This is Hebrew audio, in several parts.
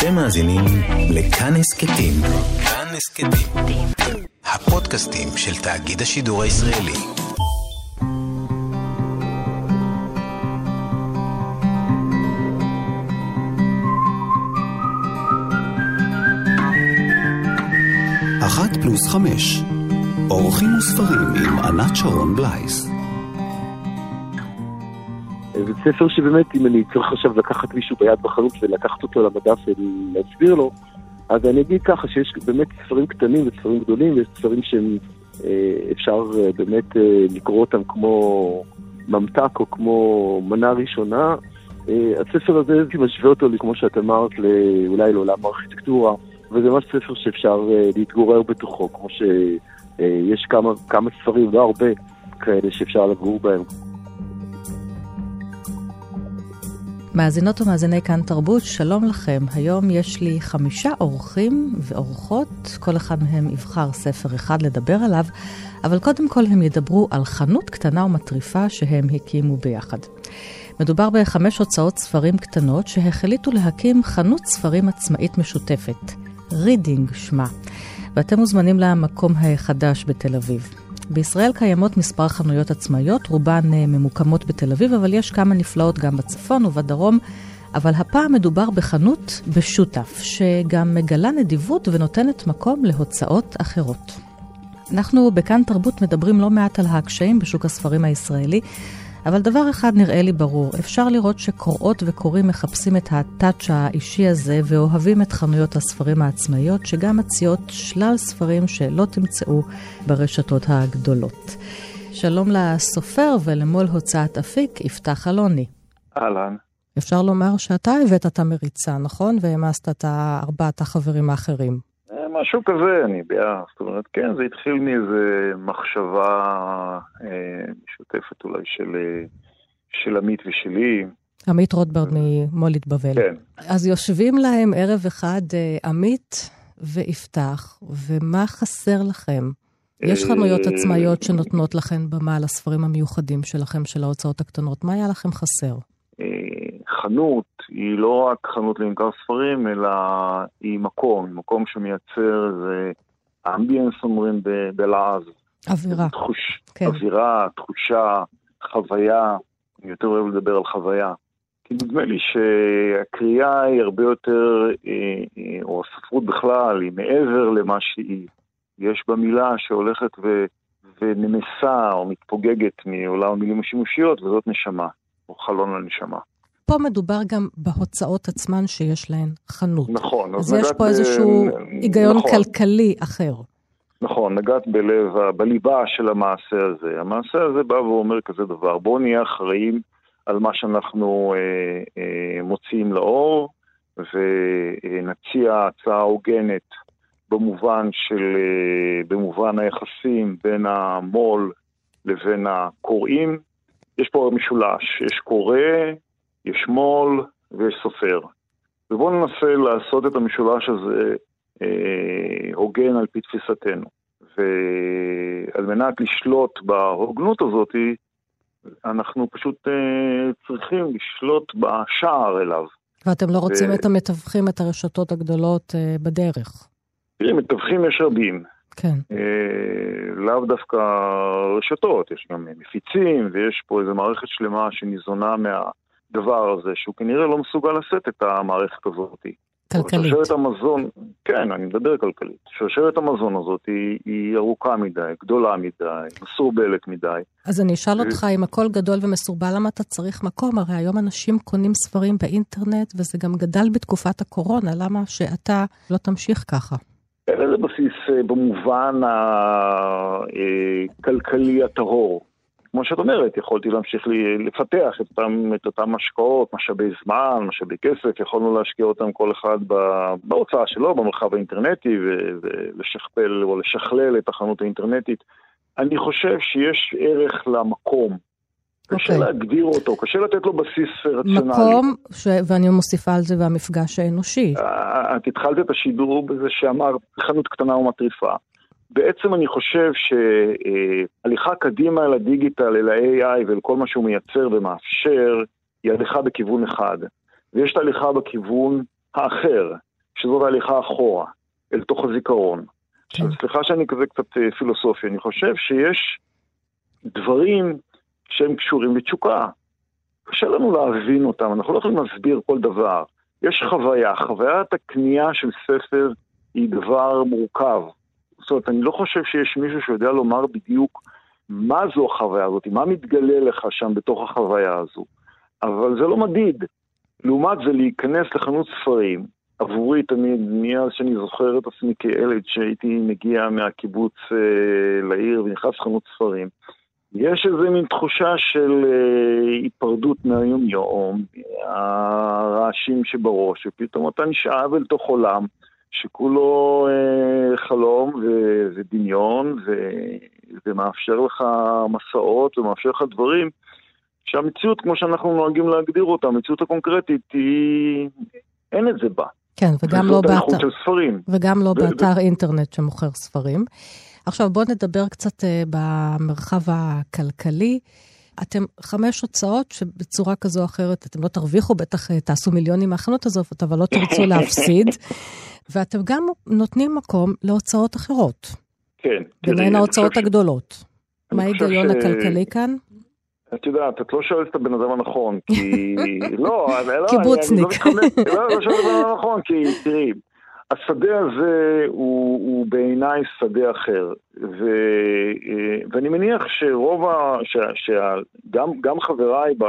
אתם מאזינים לכאן הסכתים. כאן הסכתים. הפודקאסטים של תאגיד השידור הישראלי. אחת פלוס חמש. אורחים וספרים עם ענת שרון בלייס. זה ספר שבאמת, אם אני צריך עכשיו לקחת מישהו ביד בחנות ולקחת אותו למדף ולהסביר לו, אז אני אגיד ככה שיש באמת ספרים קטנים וספרים גדולים, ויש ספרים שאפשר אה, אה, באמת אה, לקרוא אותם כמו ממתק או כמו מנה ראשונה. הספר הזה, הייתי משווה אותו, כמו שאת אמרת, אולי לעולם הארכיטקטורה, וזה ממש ספר שאפשר להתגורר בתוכו, כמו שיש כמה, כמה ספרים, לא הרבה, כאלה שאפשר לגור בהם. מאזינות ומאזיני כאן תרבות, שלום לכם. היום יש לי חמישה אורחים ואורחות, כל אחד מהם יבחר ספר אחד לדבר עליו, אבל קודם כל הם ידברו על חנות קטנה ומטריפה שהם הקימו ביחד. מדובר בחמש הוצאות ספרים קטנות שהחליטו להקים חנות ספרים עצמאית משותפת. רידינג שמה, ואתם מוזמנים למקום החדש בתל אביב. בישראל קיימות מספר חנויות עצמאיות, רובן אה, ממוקמות בתל אביב, אבל יש כמה נפלאות גם בצפון ובדרום. אבל הפעם מדובר בחנות בשותף, שגם מגלה נדיבות ונותנת מקום להוצאות אחרות. אנחנו בכאן תרבות מדברים לא מעט על הקשיים בשוק הספרים הישראלי, אבל דבר אחד נראה לי ברור, אפשר לראות שקוראות וקוראים מחפשים את הטאץ' האישי הזה ואוהבים את חנויות הספרים העצמאיות, שגם מציעות שלל ספרים שלא תמצאו ברשתות הגדולות. שלום לסופר ולמול הוצאת אפיק, יפתח אלוני. אהלן. אפשר לומר שאתה הבאת את המריצה, נכון? והעמסת את ארבעת החברים האחרים. משהו כזה, אני יודע, זאת אומרת, כן, זה התחיל מאיזה מחשבה אה, משותפת אולי של, אה, של עמית ושלי. עמית רוטברד ממולית בבל. כן. אז יושבים להם ערב אחד אה, עמית ויפתח, ומה חסר לכם? יש חנויות אה, עצמאיות שנותנות לכם במה לספרים המיוחדים שלכם, של ההוצאות הקטנות. מה היה לכם חסר? חנות היא לא רק חנות לממכר ספרים, אלא היא מקום, מקום שמייצר איזה אמביאנס אומרים בלעז. אווירה. תחוש, כן. אווירה, תחושה, חוויה, אני יותר אוהב לדבר על חוויה. כי נדמה לי שהקריאה היא הרבה יותר, אה, אה, או הספרות בכלל, היא מעבר למה שהיא. יש בה מילה שהולכת ו, ונמסה או מתפוגגת מעולם המילים השימושיות, וזאת נשמה, או חלון לנשמה. פה מדובר גם בהוצאות עצמן שיש להן חנות. נכון. אז, אז יש פה איזשהו. היגיון נכון. כלכלי אחר. נכון, נגעת בלב, בליבה של המעשה הזה. המעשה הזה בא ואומר כזה דבר, בואו נהיה אחראים על מה שאנחנו אה, אה, מוציאים לאור, ונציע הצעה הוגנת במובן של, אה, במובן היחסים בין המו"ל לבין הקוראים. יש פה משולש, יש קורא, יש מו"ל ויש סופר. ובואו ננסה לעשות את המשולש הזה אה, הוגן על פי תפיסתנו. ועל מנת לשלוט בהוגנות הזאת, אנחנו פשוט אה, צריכים לשלוט בשער אליו. ואתם לא רוצים ו... את המתווכים, את הרשתות הגדולות אה, בדרך. תראי, מתווכים יש רבים. כן. אה, לאו דווקא רשתות, יש גם מפיצים, ויש פה איזו מערכת שלמה שניזונה מה... הדבר הזה, שהוא כנראה לא מסוגל לשאת את המערכת הזאת. כלכלית. שרשרת המזון, כן, אני מדבר כלכלית. שרשרת המזון הזאת היא, היא ארוכה מדי, גדולה מדי, מסורבלת מדי. אז אני אשאל ו... אותך, אם הכל גדול ומסורבל, למה אתה צריך מקום? הרי היום אנשים קונים ספרים באינטרנט, וזה גם גדל בתקופת הקורונה, למה שאתה לא תמשיך ככה? אין לזה בסיס אה, במובן הכלכלי הטהור. כמו שאת אומרת, יכולתי להמשיך לי, לפתח את אותם, את אותם השקעות, משאבי זמן, משאבי כסף, יכולנו להשקיע אותם כל אחד בהוצאה שלו, במרחב האינטרנטי, ולשכפל או לשכלל את החנות האינטרנטית. אני חושב שיש ערך למקום. קשה okay. אוקיי. להגדיר אותו, קשה לתת לו בסיס רציונלי. מקום, ש... ואני מוסיפה על זה, והמפגש האנושי. אה, את התחלת את השידור בזה שאמרת חנות קטנה ומטריפה. בעצם אני חושב שהליכה קדימה אל הדיגיטל, אל ה-AI ואל כל מה שהוא מייצר ומאפשר, היא הליכה בכיוון אחד. ויש את ההליכה בכיוון האחר, שזאת הליכה אחורה, אל תוך הזיכרון. כן. עכשיו, סליחה שאני כזה קצת אה, פילוסופי, אני חושב שיש דברים שהם קשורים לתשוקה. קשה לנו להבין אותם, אנחנו לא יכולים להסביר כל דבר. יש חוויה, חוויית הקנייה של ספר היא דבר מורכב. זאת אומרת, אני לא חושב שיש מישהו שיודע לומר בדיוק מה זו החוויה הזאת, מה מתגלה לך שם בתוך החוויה הזו. אבל זה לא מדיד. לעומת זה, להיכנס לחנות ספרים, עבורי תמיד, מאז שאני זוכר את עצמי כילד, שהייתי מגיע מהקיבוץ אה, לעיר ונכנס לחנות ספרים, יש איזה מין תחושה של אה, היפרדות מהיום-יום, הרעשים שבראש, ופתאום אתה נשאב אל תוך עולם שכולו אה, חלום ו- ודמיון, ו- ומאפשר לך מסעות ומאפשר לך דברים שהמציאות, כמו שאנחנו נוהגים להגדיר אותה, המציאות הקונקרטית, היא... אין את זה בה. כן, וגם לא באתר. וגם לא ו- באתר אינטרנט שמוכר ספרים. עכשיו בואו נדבר קצת אה, במרחב הכלכלי. אתם חמש הוצאות שבצורה כזו או אחרת, אתם לא תרוויחו, בטח אה, תעשו מיליונים מהחנות הזאת, אבל לא תרצו להפסיד. ואתם גם נותנים מקום להוצאות אחרות, כן. תראי, ביניהן ההוצאות הגדולות. מה ההיגיון ש- הכלכלי כאן? את יודעת, את לא שואלת את הבן אדם הנכון, כי... לא, אני לא, קיבוצניק. לא מתחמק, לא, לא שואלת את הבן אדם הנכון, כי תראי, השדה הזה הוא, הוא בעיניי שדה אחר, ו, אה, ואני מניח שרוב ה... ש, שגם גם חבריי ב,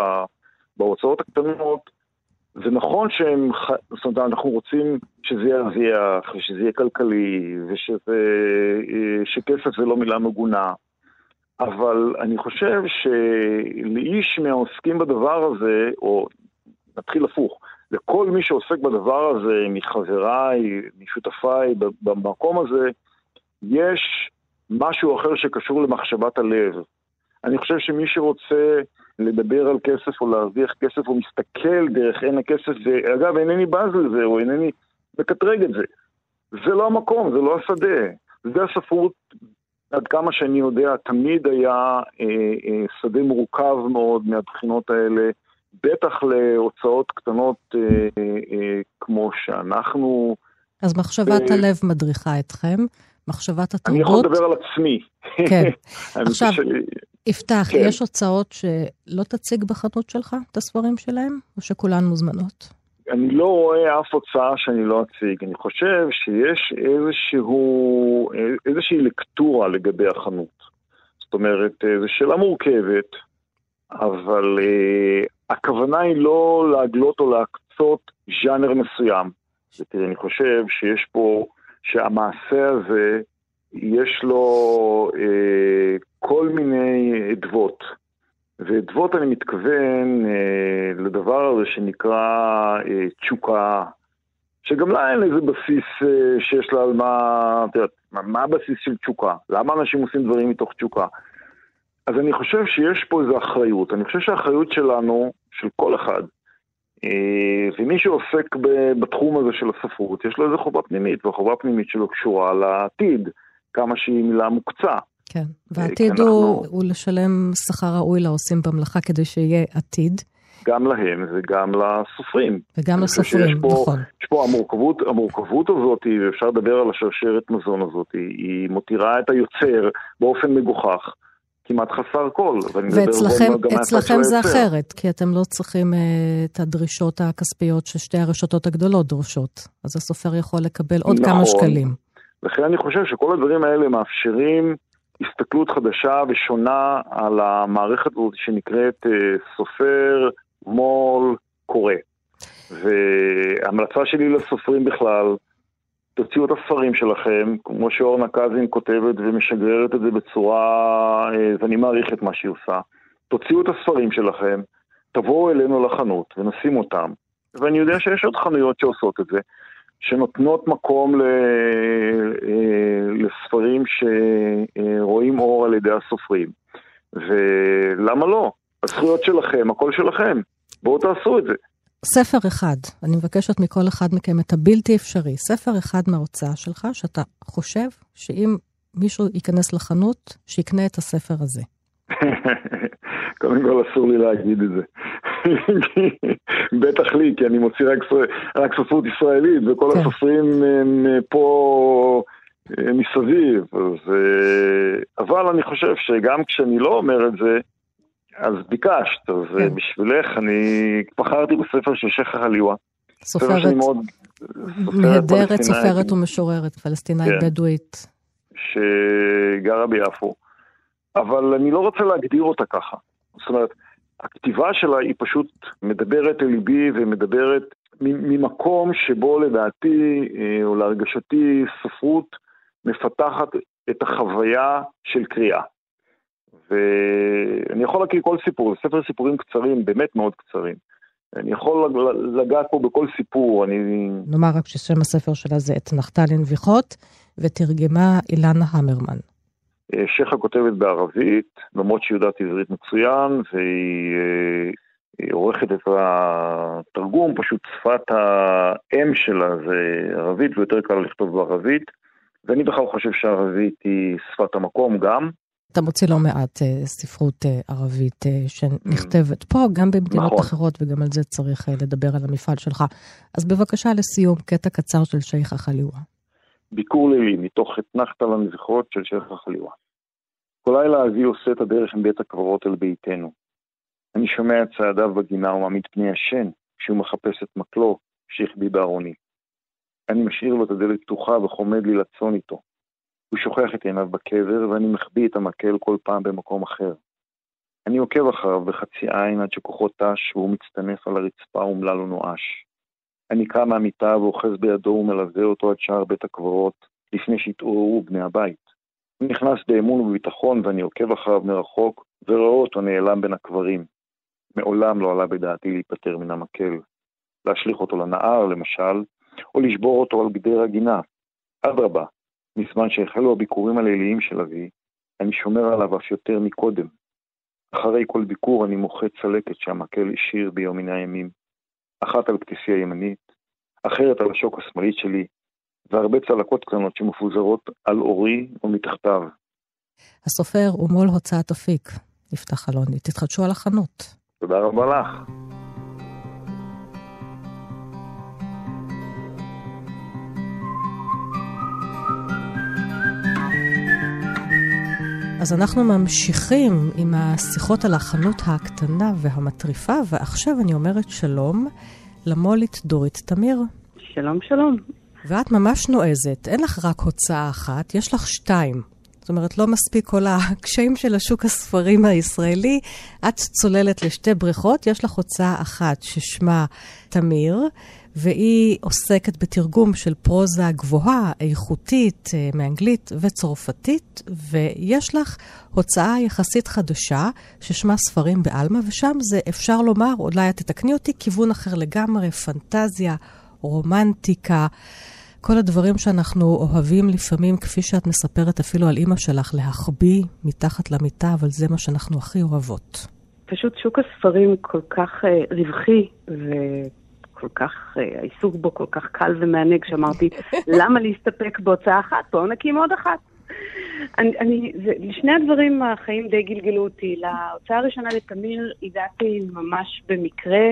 בהוצאות הקטנות, זה נכון שהם, זאת אומרת, אנחנו רוצים שזה ירוויח, ושזה יהיה כלכלי, ושזה, אה, זה לא מילה מגונה. אבל אני חושב שלאיש מהעוסקים בדבר הזה, או נתחיל הפוך, לכל מי שעוסק בדבר הזה, מחבריי, משותפיי, במקום הזה, יש משהו אחר שקשור למחשבת הלב. אני חושב שמי שרוצה לדבר על כסף או להרוויח כסף, הוא מסתכל דרך עין הכסף, ואגב, אינני בז לזה, או אינני מקטרג את זה. זה לא המקום, זה לא השדה. זה הספרות עד כמה שאני יודע, תמיד היה אה, אה, שדה מורכב מאוד מהבחינות האלה, בטח להוצאות קטנות אה, אה, כמו שאנחנו... אז מחשבת אה, הלב מדריכה אתכם, מחשבת אני יכול התרבות. לדבר על עצמי. כן. עכשיו, יפתח, כן. יש הוצאות שלא תציג בחנות שלך, את הספרים שלהם, או שכולן מוזמנות? אני לא רואה אף הוצאה שאני לא אציג. אני חושב שיש איזשהו, איזושהי לקטורה לגבי החנות. זאת אומרת, זו שאלה מורכבת, אבל הכוונה היא לא להגלות או להקצות ז'אנר מסוים. ותראה, אני חושב שיש פה, שהמעשה הזה, יש לו uh, כל מיני אדוות. ואדוות אני מתכוון uh, לדבר הזה שנקרא uh, תשוקה, שגם לה אין איזה בסיס uh, שיש לה על מה, את יודעת, מה הבסיס של תשוקה? למה אנשים עושים דברים מתוך תשוקה? אז אני חושב שיש פה איזו אחריות. אני חושב שהאחריות שלנו, של כל אחד, אה, ומי שעוסק בתחום הזה של הספרות, יש לו איזו חובה פנימית, והחובה הפנימית שלו קשורה לעתיד, כמה שהיא מילה מוקצה. כן. כי והעתיד אנחנו- הוא, הוא לשלם שכר ראוי לעושים במלאכה כדי שיהיה עתיד, גם להם וגם לסופרים. וגם לסופרים, פה- נכון. יש פה המורכבות, המורכבות הזאת, ואפשר לדבר על השרשרת מזון הזאת, היא מותירה את היוצר באופן מגוחך, כמעט חסר כל. ואצלכם זה. אחרת, כי אתם לא צריכים אה, את הדרישות הכספיות ששתי הרשתות הגדולות דורשות. אז הסופר יכול לקבל עוד נכון. כמה שקלים. לכן אני חושב שכל הדברים האלה מאפשרים הסתכלות חדשה ושונה על המערכת הזאת שנקראת אה, סופר, מו"ל, קורא. וההמלצה שלי לסופרים בכלל, תוציאו את הספרים שלכם, כמו שאורנה קזין כותבת ומשגררת את זה בצורה, אה, ואני מעריך את מה שהיא עושה. תוציאו את הספרים שלכם, תבואו אלינו לחנות ונשים אותם. ואני יודע שיש עוד חנויות שעושות את זה. שנותנות מקום ל... אה, לספרים שרואים אור על ידי הסופרים. ולמה לא? הזכויות שלכם, הכל שלכם. בואו תעשו את זה. ספר אחד, אני מבקשת מכל אחד מכם את הבלתי אפשרי, ספר אחד מההוצאה שלך, שאתה חושב שאם מישהו ייכנס לחנות, שיקנה את הספר הזה. קודם כל אסור לי להגיד את זה. בטח לי, כי אני מוציא רק, רק ספרות ישראלית, וכל כן. הסופרים הם פה מסביב. אז, אבל אני חושב שגם כשאני לא אומר את זה, אז ביקשת, אז כן. בשבילך אני בחרתי בספר של שייח' חליווה. סופרת נהדרת, סופרת ומשוררת, פלסטינאית כן. בדואית. שגרה ביפו. אבל אני לא רוצה להגדיר אותה ככה. זאת אומרת, הכתיבה שלה היא פשוט מדברת אל ליבי ומדברת ממקום שבו לדעתי, אה, או להרגשתי, ספרות מפתחת את החוויה של קריאה. ואני יכול להקריא כל סיפור, זה ספר סיפורים קצרים, באמת מאוד קצרים. אני יכול לגעת פה בכל סיפור, אני... נאמר רק ששם הספר שלה זה את נחתלי נביחות, ותרגמה אילנה המרמן. אה, שכה כותבת בערבית, למרות שהיא יודעת עברית מצוין, והיא אה, עורכת את התרגום, פשוט שפת האם שלה זה ערבית, ויותר קל לכתוב בערבית. ואני בכלל חושב שערבית היא שפת המקום גם. אתה מוציא לא מעט uh, ספרות uh, ערבית uh, שנכתבת פה, גם במדינות נכון. אחרות, וגם על זה צריך לדבר על המפעל שלך. אז בבקשה לסיום, קטע קצר של שייח החליווה. ביקור לילי, מתוך אתנחתא לנזכרות של שייח החליווה. כל לילה אבי עושה את הדרך עם בית הקברות אל ביתנו. אני שומע את צעדיו בגינה ומעמיד פני ישן, כשהוא מחפש את מקלו שהחביא בארוני. אני משאיר לו את הדלת פתוחה וחומד לי לצון איתו. הוא שוכח את עיניו בקבר, ואני מחביא את המקל כל פעם במקום אחר. אני עוקב אחריו בחצי עין עד שכוחו תש והוא מצטנף על הרצפה אומלל ונואש. אני קם מהמיטה ואוחז בידו ומלווה אותו עד שער בית הקברות, לפני שהתעוררו בני הבית. הוא נכנס באמון ובביטחון ואני עוקב אחריו מרחוק, ורואה אותו נעלם בין הקברים. מעולם לא עלה בדעתי להיפטר מן המקל. להשליך אותו לנהר, למשל, או לשבור אותו על גדר הגינה. אדרבה, מזמן שהחלו הביקורים הליליים של אבי, אני שומר עליו אף יותר מקודם. אחרי כל ביקור אני מוחה צלקת שהמקל השאיר ביום מן הימים. אחת על כתפי הימנית, אחרת על השוק השמאלית שלי, והרבה צלקות קטנות שמפוזרות על אורי ומתחתיו. הסופר ומו"ל הוצאת אפיק, יפתח אלוני. תתחדשו על החנות. תודה רבה לך. אז אנחנו ממשיכים עם השיחות על החנות הקטנה והמטריפה, ועכשיו אני אומרת שלום למולית דורית תמיר. שלום, שלום. ואת ממש נועזת, אין לך רק הוצאה אחת, יש לך שתיים. זאת אומרת, לא מספיק כל הקשיים של השוק הספרים הישראלי. את צוללת לשתי בריכות, יש לך הוצאה אחת ששמה תמיר, והיא עוסקת בתרגום של פרוזה גבוהה, איכותית, אה, מאנגלית וצרפתית, ויש לך הוצאה יחסית חדשה, ששמה ספרים בעלמא, ושם זה, אפשר לומר, אולי את תתקני אותי, כיוון אחר לגמרי, פנטזיה, רומנטיקה. כל הדברים שאנחנו אוהבים לפעמים, כפי שאת מספרת אפילו על אימא שלך, להחביא מתחת למיטה, אבל זה מה שאנחנו הכי אוהבות. פשוט שוק הספרים כל כך uh, רווחי, וכל כך, uh, העיסוק בו כל כך קל ומענג, שאמרתי, למה להסתפק בהוצאה אחת? בואו נקים עוד אחת. אני, אני, זה, לשני הדברים החיים די גלגלו אותי. להוצאה הראשונה לתמיר הגעתי ממש במקרה.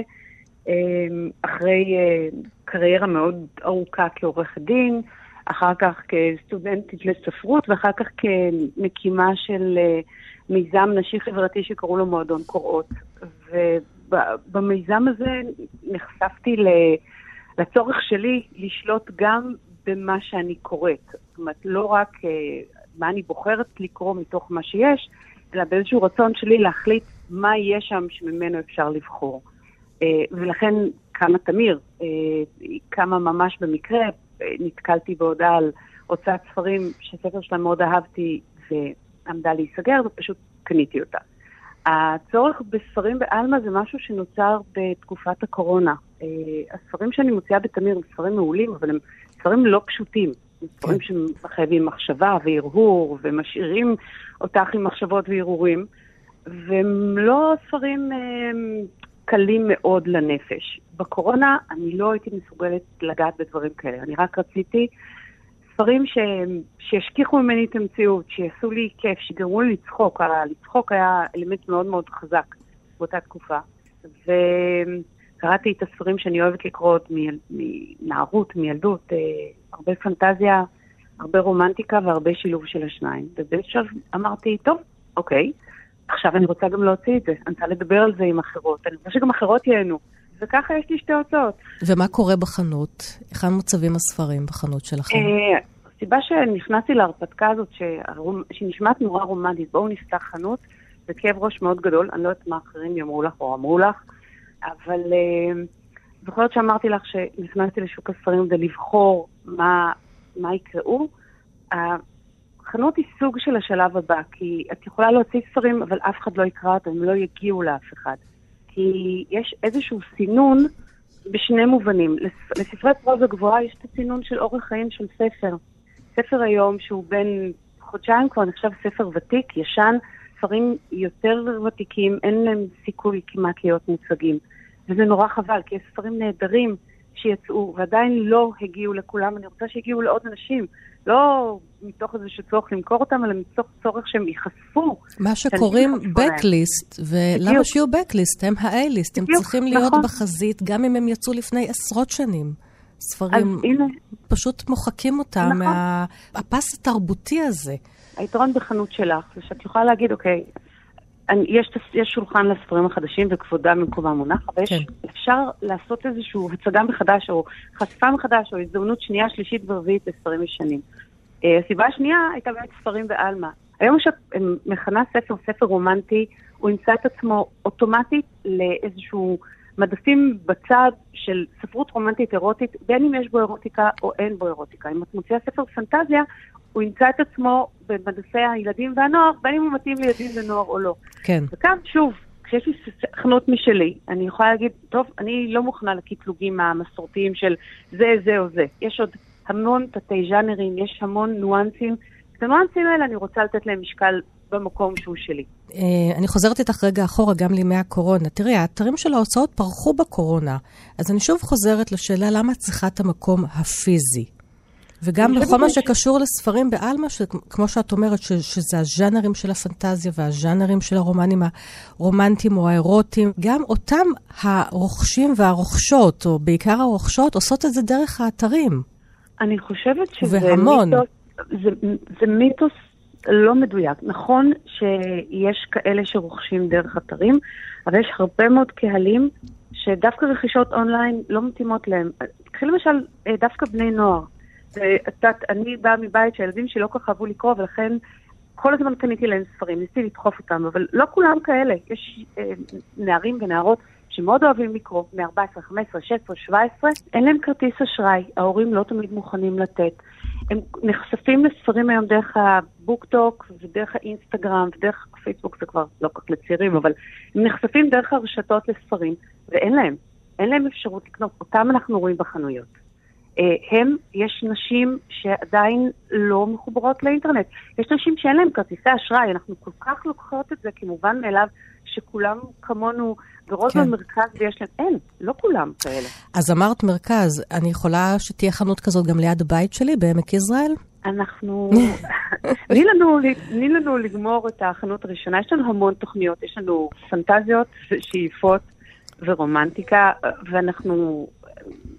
אמ, אחרי אה, קריירה מאוד ארוכה כעורכת דין, אחר כך כסטודנטית לספרות, ואחר כך כמקימה של אה, מיזם נשי חברתי שקראו לו מועדון קוראות. ובמיזם הזה נחשפתי לצורך שלי לשלוט גם במה שאני קוראת. זאת אומרת, לא רק אה, מה אני בוחרת לקרוא מתוך מה שיש, אלא באיזשהו רצון שלי להחליט מה יש שם שממנו אפשר לבחור. אה, ולכן קמה תמיר, אה, היא קמה ממש במקרה, אה, נתקלתי בהודעה על הוצאת ספרים שספר שלה מאוד אהבתי ועמדה להיסגר ופשוט קניתי אותה. הצורך בספרים בעלמא זה משהו שנוצר בתקופת הקורונה. הספרים שאני מוציאה בתמיר הם ספרים מעולים, אבל הם ספרים לא פשוטים. הם ספרים כן. שמחייבים מחשבה והרהור, ומשאירים אותך עם מחשבות והרהורים, והם לא ספרים קלים מאוד לנפש. בקורונה אני לא הייתי מסוגלת לגעת בדברים כאלה. אני רק רציתי ספרים ש... שישכיחו ממני את המציאות, שיעשו לי כיף, שיגרמו לי לצחוק. לצחוק היה אלמנט מאוד מאוד חזק באותה תקופה. וקראתי את הספרים שאני אוהבת לקרוא מנערות, מילדות, אה, הרבה פנטזיה, הרבה רומנטיקה והרבה שילוב של השניים. ובאיזשהו אמרתי, טוב, אוקיי, עכשיו אני רוצה גם להוציא את זה, אני רוצה לדבר על זה עם אחרות, אני רוצה שגם אחרות ייהנו. וככה יש לי שתי הוצאות. ומה קורה בחנות? היכן מוצבים הספרים בחנות שלכם? אה, הסיבה שנכנסתי להרפתקה הזאת, שנשמעת נורא רומנטית, בואו נפתח חנות, זה כאב ראש מאוד גדול, אני לא יודעת מה אחרים יאמרו לך או אמרו לך, אבל אה, זוכרת שאמרתי לך שנכנסתי לשוק הספרים כדי לבחור מה, מה יקראו. החנות היא סוג של השלב הבא, כי את יכולה להוציא ספרים, אבל אף אחד לא יקרא אותם, הם לא יגיעו לאף אחד. כי יש איזשהו סינון בשני מובנים. לספרי פרוזה גבוהה יש את הסינון של אורך חיים של ספר. ספר היום שהוא בין חודשיים כבר נחשב ספר ותיק, ישן, ספרים יותר ותיקים, אין להם סיכוי כמעט להיות מוצגים. וזה נורא חבל, כי יש ספרים נהדרים שיצאו ועדיין לא הגיעו לכולם, אני רוצה שיגיעו לעוד אנשים. לא מתוך איזשהו צורך למכור אותם, אלא מתוך צורך שהם ייחשפו. מה שקוראים בקליסט, ולמה שיהיו בקליסט? הם האייליסט, הם צריכים להיות נכון. בחזית, גם אם הם יצאו לפני עשרות שנים. ספרים, פשוט מוחקים אותם נכון. מהפס התרבותי הזה. היתרון בחנות שלך זה שאת יכולה להגיד, אוקיי, אני, יש, יש שולחן לספרים החדשים וכבודם במקומם מונח, אבל כן. אפשר לעשות איזושהי הצגה מחדש, או חשיפה מחדש, או הזדמנות שנייה, שלישית ורביעית לספרים ישנים. Uh, הסיבה השנייה הייתה באמת ספרים בעלמא. היום כשאת מכנה ספר, ספר רומנטי, הוא ימצא את עצמו אוטומטית לאיזשהו מדפים בצד של ספרות רומנטית אירוטית, בין אם יש בו אירוטיקה או אין בו אירוטיקה. אם את מוציאה ספר פנטזיה, הוא ימצא את עצמו במדפי הילדים והנוער, בין אם הוא מתאים לילדים ונוער או לא. כן. וכאן, שוב, כשיש לי חנות משלי, אני יכולה להגיד, טוב, אני לא מוכנה לקטלוגים המסורתיים של זה, זה או זה. יש עוד המון תתי ז'אנרים, יש המון ניואנסים. את הניואנסים האלה אני רוצה לתת להם משקל במקום שהוא שלי. אה, אני חוזרת איתך רגע אחורה, גם לימי הקורונה. תראי, האתרים של ההוצאות פרחו בקורונה, אז אני שוב חוזרת לשאלה למה את צריכה את המקום הפיזי. וגם בכל מה שקשור לספרים בעלמא, כמו שאת אומרת, ש, שזה הז'אנרים של הפנטזיה והז'אנרים של הרומנים הרומנטיים או האירוטיים, גם אותם הרוכשים והרוכשות, או בעיקר הרוכשות, עושות את זה דרך האתרים. אני חושבת שזה והמון. מיתוס, זה, זה מיתוס לא מדויק. נכון שיש כאלה שרוכשים דרך אתרים, אבל יש הרבה מאוד קהלים שדווקא רכישות אונליין לא מתאימות להם. קחי למשל אה, דווקא בני נוער. ואת אני באה מבית שהילדים שלי לא כל כך אהבו לקרוא, ולכן כל הזמן קניתי להם ספרים, ניסיתי לדחוף אותם, אבל לא כולם כאלה. יש אה, נערים ונערות שמאוד אוהבים לקרוא, מ 14, 15, 16, 17, אין להם כרטיס אשראי, ההורים לא תמיד מוכנים לתת. הם נחשפים לספרים היום דרך הבוקטוק ודרך האינסטגרם ודרך הפייסבוק, זה כבר לא כל כך לצעירים, אבל הם נחשפים דרך הרשתות לספרים, ואין להם. אין להם אפשרות לקנות, אותם אנחנו רואים בחנויות. אה, הם, יש נשים שעדיין לא מחוברות לאינטרנט. יש נשים שאין להן כרטיסי אשראי, אנחנו כל כך לוקחות את זה כמובן מאליו, שכולם כמונו גרות כן. במרכז ויש להם, אין, לא כולם כאלה. אז אמרת מרכז, אני יכולה שתהיה חנות כזאת גם ליד הבית שלי בעמק יזרעאל? אנחנו, תני לנו, לנו לגמור את החנות הראשונה. יש לנו המון תוכניות, יש לנו פנטזיות, שאיפות ורומנטיקה, ואנחנו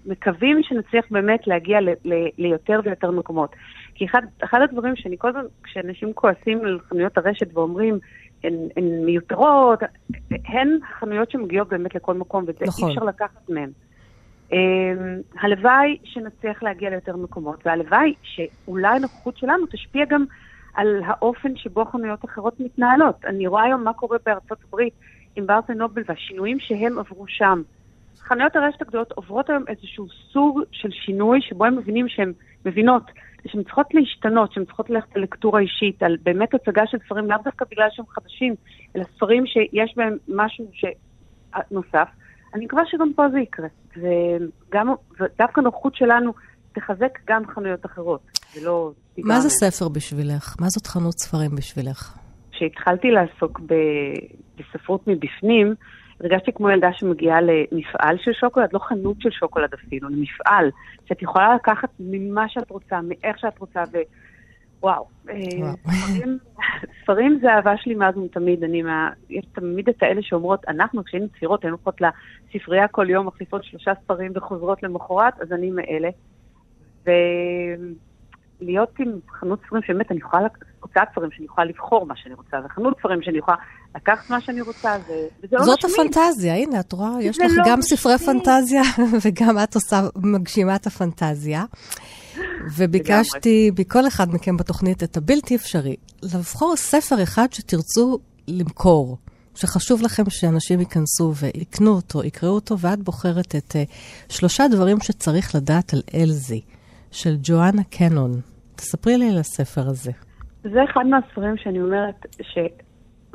מקווים שנצליח באמת להגיע ל, ל, ליותר ויותר מקומות. כי אחד, אחד הדברים שאני כל הזמן, כשאנשים כועסים על חנויות הרשת ואומרים, הן, הן מיותרות, הן חנויות שמגיעות באמת לכל מקום, וזה נכון. אי אפשר לקחת מהן. Um, הלוואי שנצליח להגיע ליותר מקומות, והלוואי שאולי הנוכחות שלנו תשפיע גם על האופן שבו חנויות אחרות מתנהלות. אני רואה היום מה קורה בארצות הברית עם בארטה נובל והשינויים שהם עברו שם. חנויות הרשת הגדולות עוברות היום איזשהו סוג של שינוי שבו הם מבינים שהן מבינות שהן צריכות להשתנות, שהן צריכות ללכת ללקטורה אישית, על באמת הצגה של ספרים, לאו דווקא בגלל שהם חדשים, אלא ספרים שיש בהם משהו ש... נוסף. אני מקווה שגם פה זה יקרה. וגם, ודווקא נוחות שלנו תחזק גם חנויות אחרות, ולא... מה זה ספר בשבילך? מה זאת חנות ספרים בשבילך? כשהתחלתי לעסוק ב... בספרות מבפנים, הרגשתי כמו ילדה שמגיעה למפעל של שוקולד, לא חנות של שוקולד אפילו, למפעל, שאת יכולה לקחת ממה שאת רוצה, מאיך שאת רוצה, וואו. וואו. ספרים, ספרים זה אהבה שלי מאז ומתמיד. אני מה... יש תמיד את האלה שאומרות, אנחנו כשהיינו צעירות היינו הולכות לספרייה כל יום, מחליפות שלושה ספרים וחוזרות למחרת, אז אני מאלה. ולהיות עם חנות ספרים שבאמת אני יכולה, הוצאת ספרים שאני יכולה לבחור מה שאני רוצה, וחנות ספרים שאני יכולה לקחת מה שאני רוצה, ו... וזה לא זאת משמיד. הפנטזיה, הנה, את רואה, יש לך לא גם משמיד. ספרי פנטזיה, וגם את עושה, מגשימה את הפנטזיה. וביקשתי מכל אחד מכם בתוכנית את הבלתי אפשרי, לבחור ספר אחד שתרצו למכור, שחשוב לכם שאנשים ייכנסו ויקנו אותו, יקראו אותו, ואת בוחרת את uh, שלושה דברים שצריך לדעת על אלזי, של ג'ואנה קנון. תספרי לי על הספר הזה. זה אחד מהספרים שאני אומרת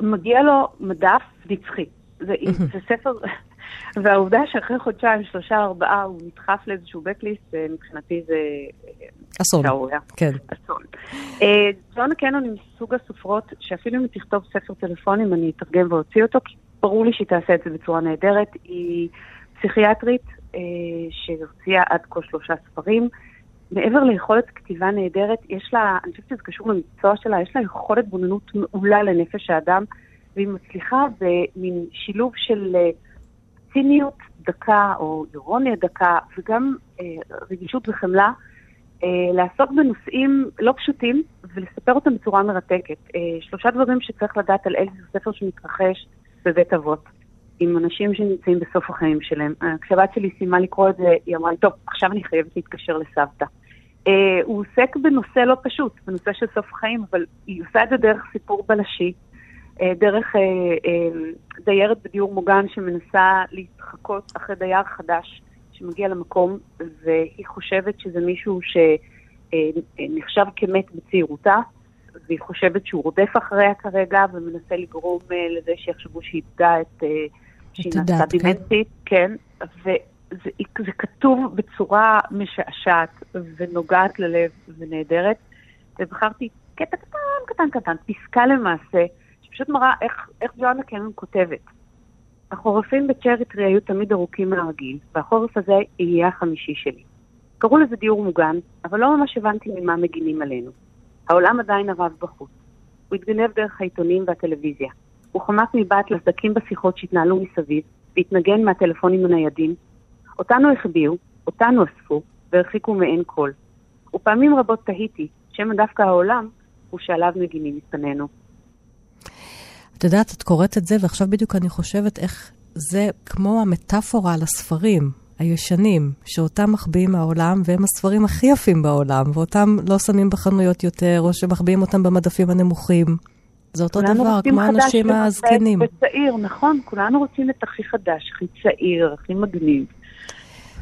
שמגיע לו מדף נצחי. זה, זה ספר, והעובדה שאחרי חודשיים, שלושה, ארבעה, הוא נדחף לאיזשהו בקליסט, אה, מבחינתי זה... אה, אסון. כן. אסון. ג'ונה קנון היא מסוג הסופרות, שאפילו אם היא תכתוב ספר טלפונים, אני אתרגם ואוציא אותו, כי ברור לי שהיא תעשה את זה בצורה נהדרת. היא פסיכיאטרית אה, שהוציאה עד כה שלושה ספרים. מעבר ליכולת כתיבה נהדרת, יש לה, אני חושבת שזה קשור למקצוע שלה, יש לה יכולת בוננות מעולה לנפש האדם, והיא מצליחה במין שילוב של ציניות דקה או אירוניה דקה, וגם אה, רגישות וחמלה, אה, לעסוק בנושאים לא פשוטים ולספר אותם בצורה מרתקת. אה, שלושה דברים שצריך לדעת על זה ספר שמתרחש בבית אבות, עם אנשים שנמצאים בסוף החיים שלהם. כשהבת שלי סיימה לקרוא את זה, היא אמרה לי, טוב, עכשיו אני חייבת להתקשר לסבתא. Uh, הוא עוסק בנושא לא פשוט, בנושא של סוף חיים, אבל היא עושה את זה דרך סיפור בלשי, אה, דרך אה, אה, דיירת בדיור מוגן שמנסה להתחקות אחרי דייר חדש שמגיע למקום, והיא חושבת שזה מישהו שנחשב כמת בצעירותה, והיא חושבת שהוא רודף אחריה כרגע ומנסה לגרום לזה שיחשבו שהיא איבדה את... שהיא נעשתה דימנטית, כן, וזה זה כתוב בצורה משעשעת ונוגעת ללב ונהדרת, ובחרתי קטע קטן, קטן, קטן, פסקה למעשה, שפשוט מראה איך, איך ג'ואנה קנון כותבת. החורפים בצ'ריטרי היו תמיד ארוכים מהרגיל, והחורף הזה יהיה החמישי שלי. קראו לזה דיור מוגן, אבל לא ממש הבנתי ממה מגינים עלינו. העולם עדיין ערב בחוץ. הוא התגנב דרך העיתונים והטלוויזיה. הוא חמק מבעט לסדקים בשיחות שהתנהלו מסביב, והתנגן מהטלפונים הניידים. אותנו החביאו, אותנו אספו, והרחיקו מעין קול. ופעמים רבות תהיתי, שמא דווקא העולם הוא שעליו מגינים מפנינו. את יודעת, את קוראת את זה, ועכשיו בדיוק אני חושבת איך זה כמו המטאפורה על הספרים הישנים, שאותם מחביאים מהעולם, והם הספרים הכי יפים בעולם, ואותם לא שמים בחנויות יותר, או שמחביאים אותם במדפים הנמוכים. זה אותו דבר, כמו האנשים הזקנים. וצעיר, נכון, כולנו רוצים את הכי חדש, הכי צעיר, הכי מגניב.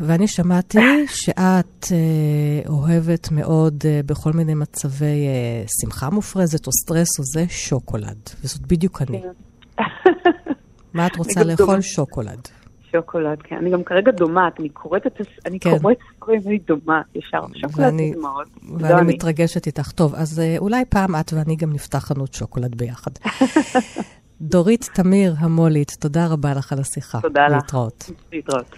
ואני שמעתי שאת אה, אוהבת מאוד אה, בכל מיני מצבי אה, שמחה מופרזת או סטרס או זה, שוקולד. וזאת בדיוק אני. כן. מה את רוצה לאכול? שוקולד. שוקולד, כן. אני גם כרגע דומעת, אני קוראת את אני כן. קוראת ספרים ואני דומעת ישר. שוקולד ואני, מאוד. ואני לא מתרגשת איתך. טוב, אז אה, אולי פעם את ואני גם נפתח חנות שוקולד ביחד. דורית תמיר המולית, תודה רבה לך על השיחה. תודה לך. להתראות. להתראות.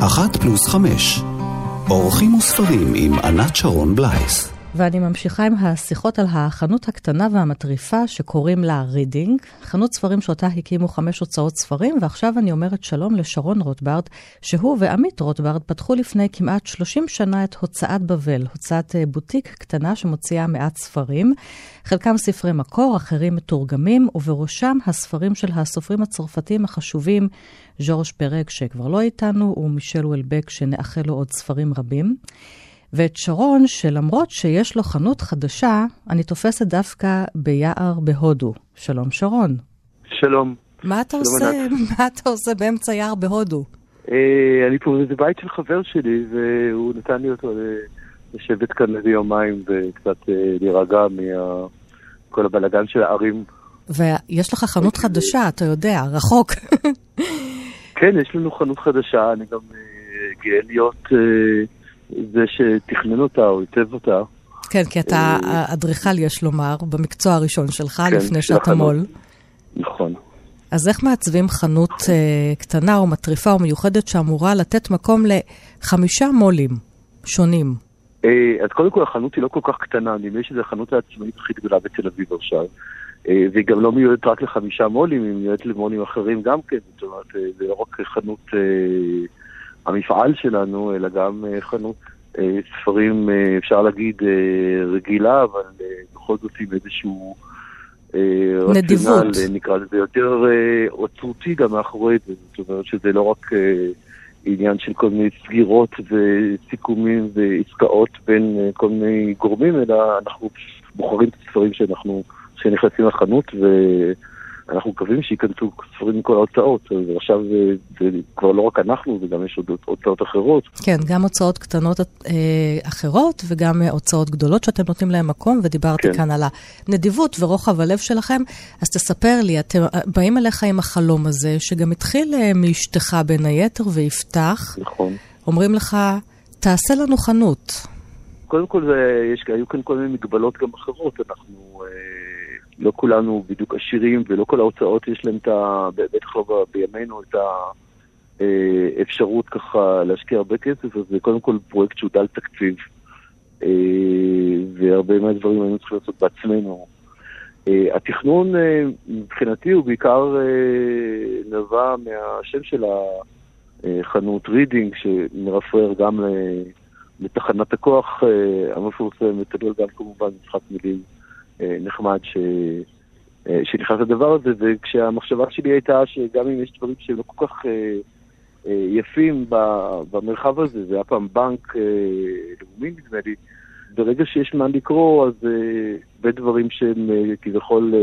אחת פלוס חמש, אורחים וספרים עם ענת שרון בלייס. ואני ממשיכה עם השיחות על החנות הקטנה והמטריפה שקוראים לה רידינג, חנות ספרים שאותה הקימו חמש הוצאות ספרים, ועכשיו אני אומרת שלום לשרון רוטברד, שהוא ועמית רוטברד פתחו לפני כמעט 30 שנה את הוצאת בבל, הוצאת אה, בוטיק קטנה שמוציאה מעט ספרים, חלקם ספרי מקור, אחרים מתורגמים, ובראשם הספרים של הסופרים הצרפתיים החשובים, ז'ורש פרק שכבר לא איתנו, ומישל וולבק שנאחל לו עוד ספרים רבים. ואת שרון, שלמרות שיש לו חנות חדשה, אני תופסת דווקא ביער בהודו. שלום, שרון. שלום. מה אתה עושה? מה אתה עושה באמצע יער בהודו? אה, אני פה, זה בית של חבר שלי, והוא נתן לי אותו לשבת כאן איזה יומיים וקצת אה, להירגע מכל הבלאגן של הערים. ויש לך חנות חדשה, אתה יודע, רחוק. כן, יש לנו חנות חדשה, אני גם אה, גאה להיות... זה שתכנן אותה או עיצב אותה. כן, כי אתה אה, אדריכל, יש לומר, במקצוע הראשון שלך, כן, לפני שאתה מו"ל. נכון. אז איך מעצבים חנות uh, קטנה או מטריפה או מיוחדת שאמורה לתת מקום לחמישה מו"לים שונים? אז קודם כל החנות היא לא כל כך קטנה, נדמה לי שזו החנות העצמאית הכי גדולה בתל אביב עכשיו. והיא גם לא מיועדת רק לחמישה מו"לים, היא מיועדת למו"לים אחרים גם כן. זאת אומרת, זה לא רק חנות המפעל שלנו, אלא גם חנות ספרים, אפשר להגיד, רגילה, אבל בכל זאת עם איזשהו... נדיבות. רציונל, נקרא לזה יותר אוצרותי גם מאחורי זה. זאת אומרת שזה לא רק עניין של כל מיני סגירות וסיכומים ועסקאות בין כל מיני גורמים, אלא אנחנו בוחרים את הספרים שאנחנו, שנכנסים לחנות, ואנחנו מקווים שייכנסו ספרים מכל ההוצאות. אז עכשיו זה, זה כבר לא רק אנחנו, וגם יש עוד הוצאות אחרות. כן, גם הוצאות קטנות אה, אחרות, וגם הוצאות גדולות שאתם נותנים להם מקום, ודיברתי כן. כאן על הנדיבות ורוחב הלב שלכם. אז תספר לי, אתם באים אליך עם החלום הזה, שגם התחיל אה, מאשתך בין היתר, ויפתח. נכון. אומרים לך, תעשה לנו חנות. קודם כל, זה, יש, היו כאן כל מיני מגבלות גם אחרות. אנחנו, אה, לא כולנו בדיוק עשירים, ולא כל ההוצאות יש להם את ה... בטח לא בימינו, את האפשרות ככה להשקיע הרבה כסף, אז זה קודם כל פרויקט שהוא דל תקציב. אה, והרבה מהדברים היינו צריכים לעשות בעצמנו. אה, התכנון אה, מבחינתי הוא בעיקר אה, נבע מהשם של החנות רידינג, שמרפרר גם לתחנת הכוח המפורסמת, אבל גם כמובן משחק מילים נחמד ש... שנכנס לדבר הזה, כשהמחשבה שלי הייתה שגם אם יש דברים שהם לא כל כך יפים במרחב הזה, זה היה פעם בנק לאומי נדמה לי, ברגע שיש מה לקרוא, אז הרבה דברים שהם כביכול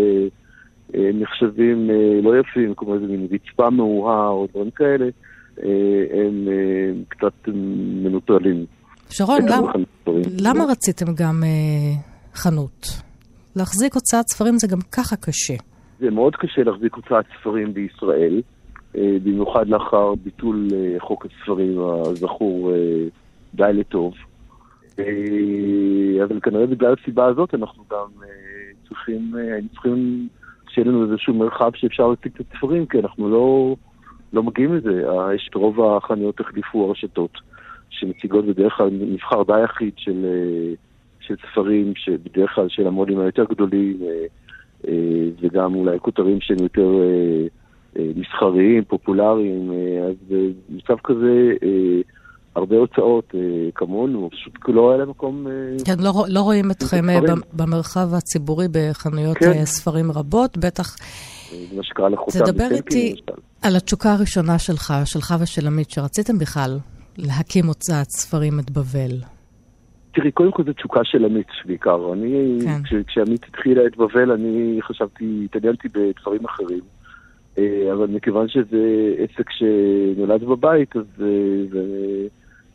נחשבים לא יפים, כמו איזה מין רצפה מאוהה או דברים כאלה, הם קצת מנוטרלים. שרון, למה, למה רציתם גם אה, חנות? להחזיק הוצאת ספרים זה גם ככה קשה. זה מאוד קשה להחזיק הוצאת ספרים בישראל, אה, במיוחד לאחר ביטול אה, חוק הספרים הזכור אה, די לטוב. אבל כנראה בגלל הסיבה הזאת אנחנו גם צריכים, היינו צריכים שיהיה לנו איזשהו מרחב שאפשר להציג את הספרים, כי אנחנו לא, לא מגיעים לזה. יש רוב החנויות החליפו הרשתות, שמציגות בדרך כלל מבחר די יחיד של, של ספרים, שבדרך כלל של המו"לים היותר גדולים, וגם אולי כותרים שהם יותר מסחריים, פופולריים, אז מצב כזה הרבה הוצאות אה, כמונו, פשוט לא היה להם מקום... אה, כן, לא, לא רואים אתכם אה, במרחב הציבורי בחנויות כן. ספרים רבות, בטח. מה שקרה לחותם תדבר איתי על התשוקה הראשונה שלך, שלך ושל עמית, שרציתם בכלל להקים הוצאת ספרים את בבל. תראי, קודם כל זו תשוקה של עמית בעיקר. אני, כן. כש, כשעמית התחילה את בבל, אני חשבתי, התעניינתי בדברים אחרים. אבל מכיוון שזה עסק שנולד בבית, אז זה...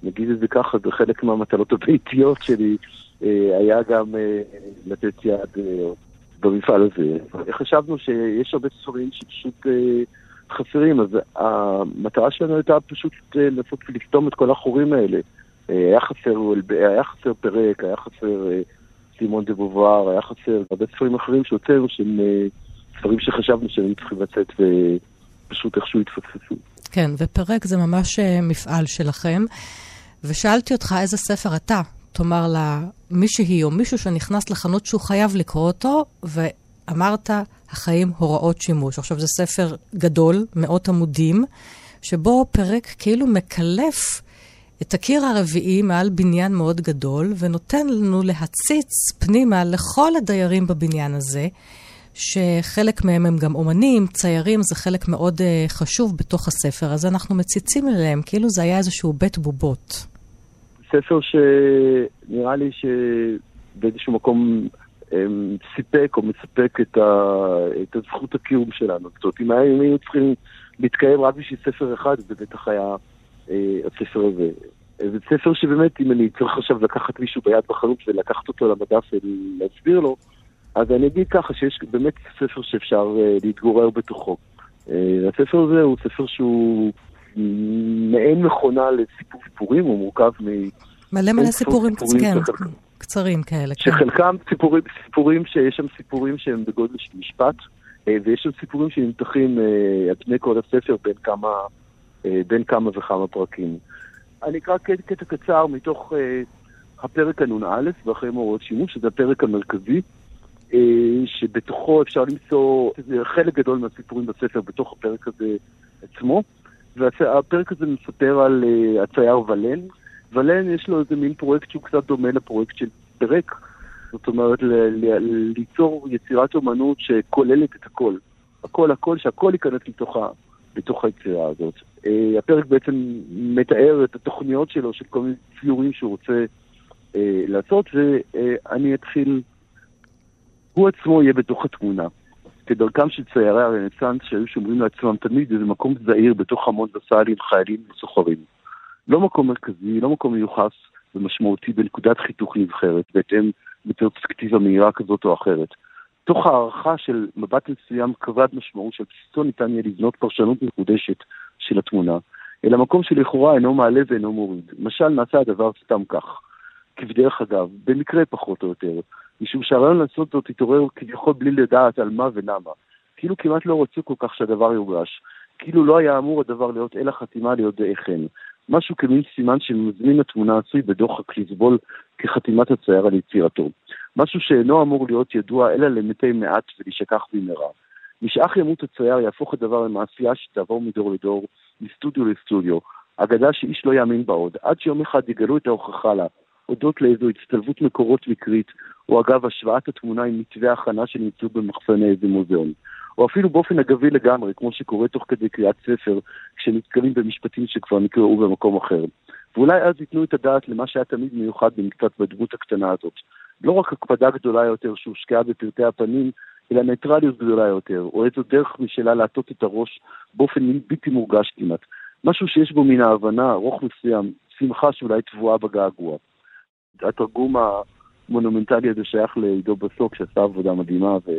נגיד את זה ככה, זה חלק מהמטלות הביתיות שלי, אה, היה גם אה, לתת יד אה, במפעל הזה. חשבנו שיש הרבה ספרים שפשוט חסרים, אז המטרה שלנו הייתה פשוט לנסות ולסתום את כל החורים האלה. היה חסר, היה חסר פרק, היה חסר סימון דה בובואר, היה חסר הרבה ספרים אחרים שהוצאנו שהם ספרים שחשבנו שהם צריכים לצאת ופשוט איכשהו התפספסו. כן, ופרק זה ממש מפעל שלכם. ושאלתי אותך איזה ספר אתה תאמר למישהי או מישהו שנכנס לחנות שהוא חייב לקרוא אותו, ואמרת, החיים הוראות שימוש. עכשיו, זה ספר גדול, מאות עמודים, שבו פרק כאילו מקלף את הקיר הרביעי מעל בניין מאוד גדול, ונותן לנו להציץ פנימה לכל הדיירים בבניין הזה, שחלק מהם הם גם אומנים, ציירים, זה חלק מאוד uh, חשוב בתוך הספר, אז אנחנו מציצים אליהם, כאילו זה היה איזשהו בית בובות. ספר שנראה לי שבאיזשהו מקום הם, סיפק או מספק את, ה, את הזכות הקיום שלנו. זאת אומרת, אם היינו צריכים להתקיים רק בשביל ספר אחד, זה בטח היה הספר הזה. זה ספר שבאמת, אם אני צריך עכשיו לקחת מישהו ביד בחנות ולקחת אותו למדף ולהסביר לו, אז אני אגיד ככה שיש באמת ספר שאפשר אה, להתגורר בתוכו. אה, הספר הזה הוא ספר שהוא מעין מכונה לסיפור סיפורים, הוא מורכב מ... מלא מלא סיפורים, כן, קצרים כאלה. כן. שחלקם סיפורים, סיפורים שיש שם סיפורים שהם בגודל של משפט, אה, ויש שם סיפורים שנמתחים אה, על פני כל הספר בין כמה, אה, בין כמה וכמה פרקים. אני אקרא קטע קצר מתוך הפרק הנ"א, ואחרי מאורעות שימוש, שזה הפרק המרכזי, אה, שבתוכו אפשר למצוא חלק גדול מהסיפורים בספר בתוך הפרק הזה עצמו. והפרק הזה מספר על uh, הצייר ולן. ולן יש לו איזה מין פרויקט שהוא קצת דומה לפרויקט של פרק. זאת אומרת, ליצור יצירת אומנות שכוללת את הכל. הכל הכל, שהכל ייכנס לתוך היצירה הזאת. Uh, הפרק בעצם מתאר את התוכניות שלו, של כל מיני ציורים שהוא רוצה uh, לעשות, ואני אתחיל... הוא עצמו יהיה בתוך התמונה. כדרכם של ציירי הרנסאנס שהיו שומרים לעצמם תמיד איזה מקום זעיר בתוך המון וסאלים, חיילים וסוחרים. לא מקום מרכזי, לא מקום מיוחס ומשמעותי בנקודת חיתוך נבחרת, בהתאם לפרספקטיבה מהירה כזאת או אחרת. תוך הערכה של מבט מסוים כבד משמעות שעל בסיסו ניתן יהיה לבנות פרשנות מחודשת של התמונה, אלא מקום שלכאורה אינו מעלה ואינו מוריד. למשל, נעשה הדבר סתם כך, כבדרך אגב, במקרה פחות או יותר, משום שהרעיון לעשות זאת התעורר כביכול בלי לדעת על מה ולמה. כאילו כמעט לא רצו כל כך שהדבר יורגש. כאילו לא היה אמור הדבר להיות אלא חתימה ליודעי חן. משהו כמין סימן שמזמין התמונה עשוי בדוחק לסבול כחתימת הצייר על יצירתו. משהו שאינו אמור להיות ידוע אלא למתי מעט ולהישכח במהרה. משאך ימות הצייר יהפוך הדבר למעשייה שתעבור מדור לדור, מסטודיו לסטודיו, אגדה שאיש לא יאמין בה עוד, עד שיום אחד יגלו את ההוכחה לה, הודות לאיזו הצטלבות מקורות מקרית, או אגב השוואת התמונה עם מתווה הכנה שנמצאו במחסני איזה מוזיאון. או אפילו באופן אגבי לגמרי, כמו שקורה תוך כדי קריאת ספר, כשנתקלים במשפטים שכבר נקראו במקום אחר. ואולי אז ייתנו את הדעת למה שהיה תמיד מיוחד במקצת בדמות הקטנה הזאת. לא רק הקפדה גדולה יותר שהושקעה בפרטי הפנים, אלא ניטרליות גדולה יותר, או איזו דרך משלה להטות את הראש באופן בלתי מורגש כמעט. משהו שיש בו מן ההבנה, ארוך מסוים, שמחה שאולי טבועה בגעגוע. התרגום המונומנטלי הזה שייך לעידו בסוק, שעשה עבודה מדהימה. ו...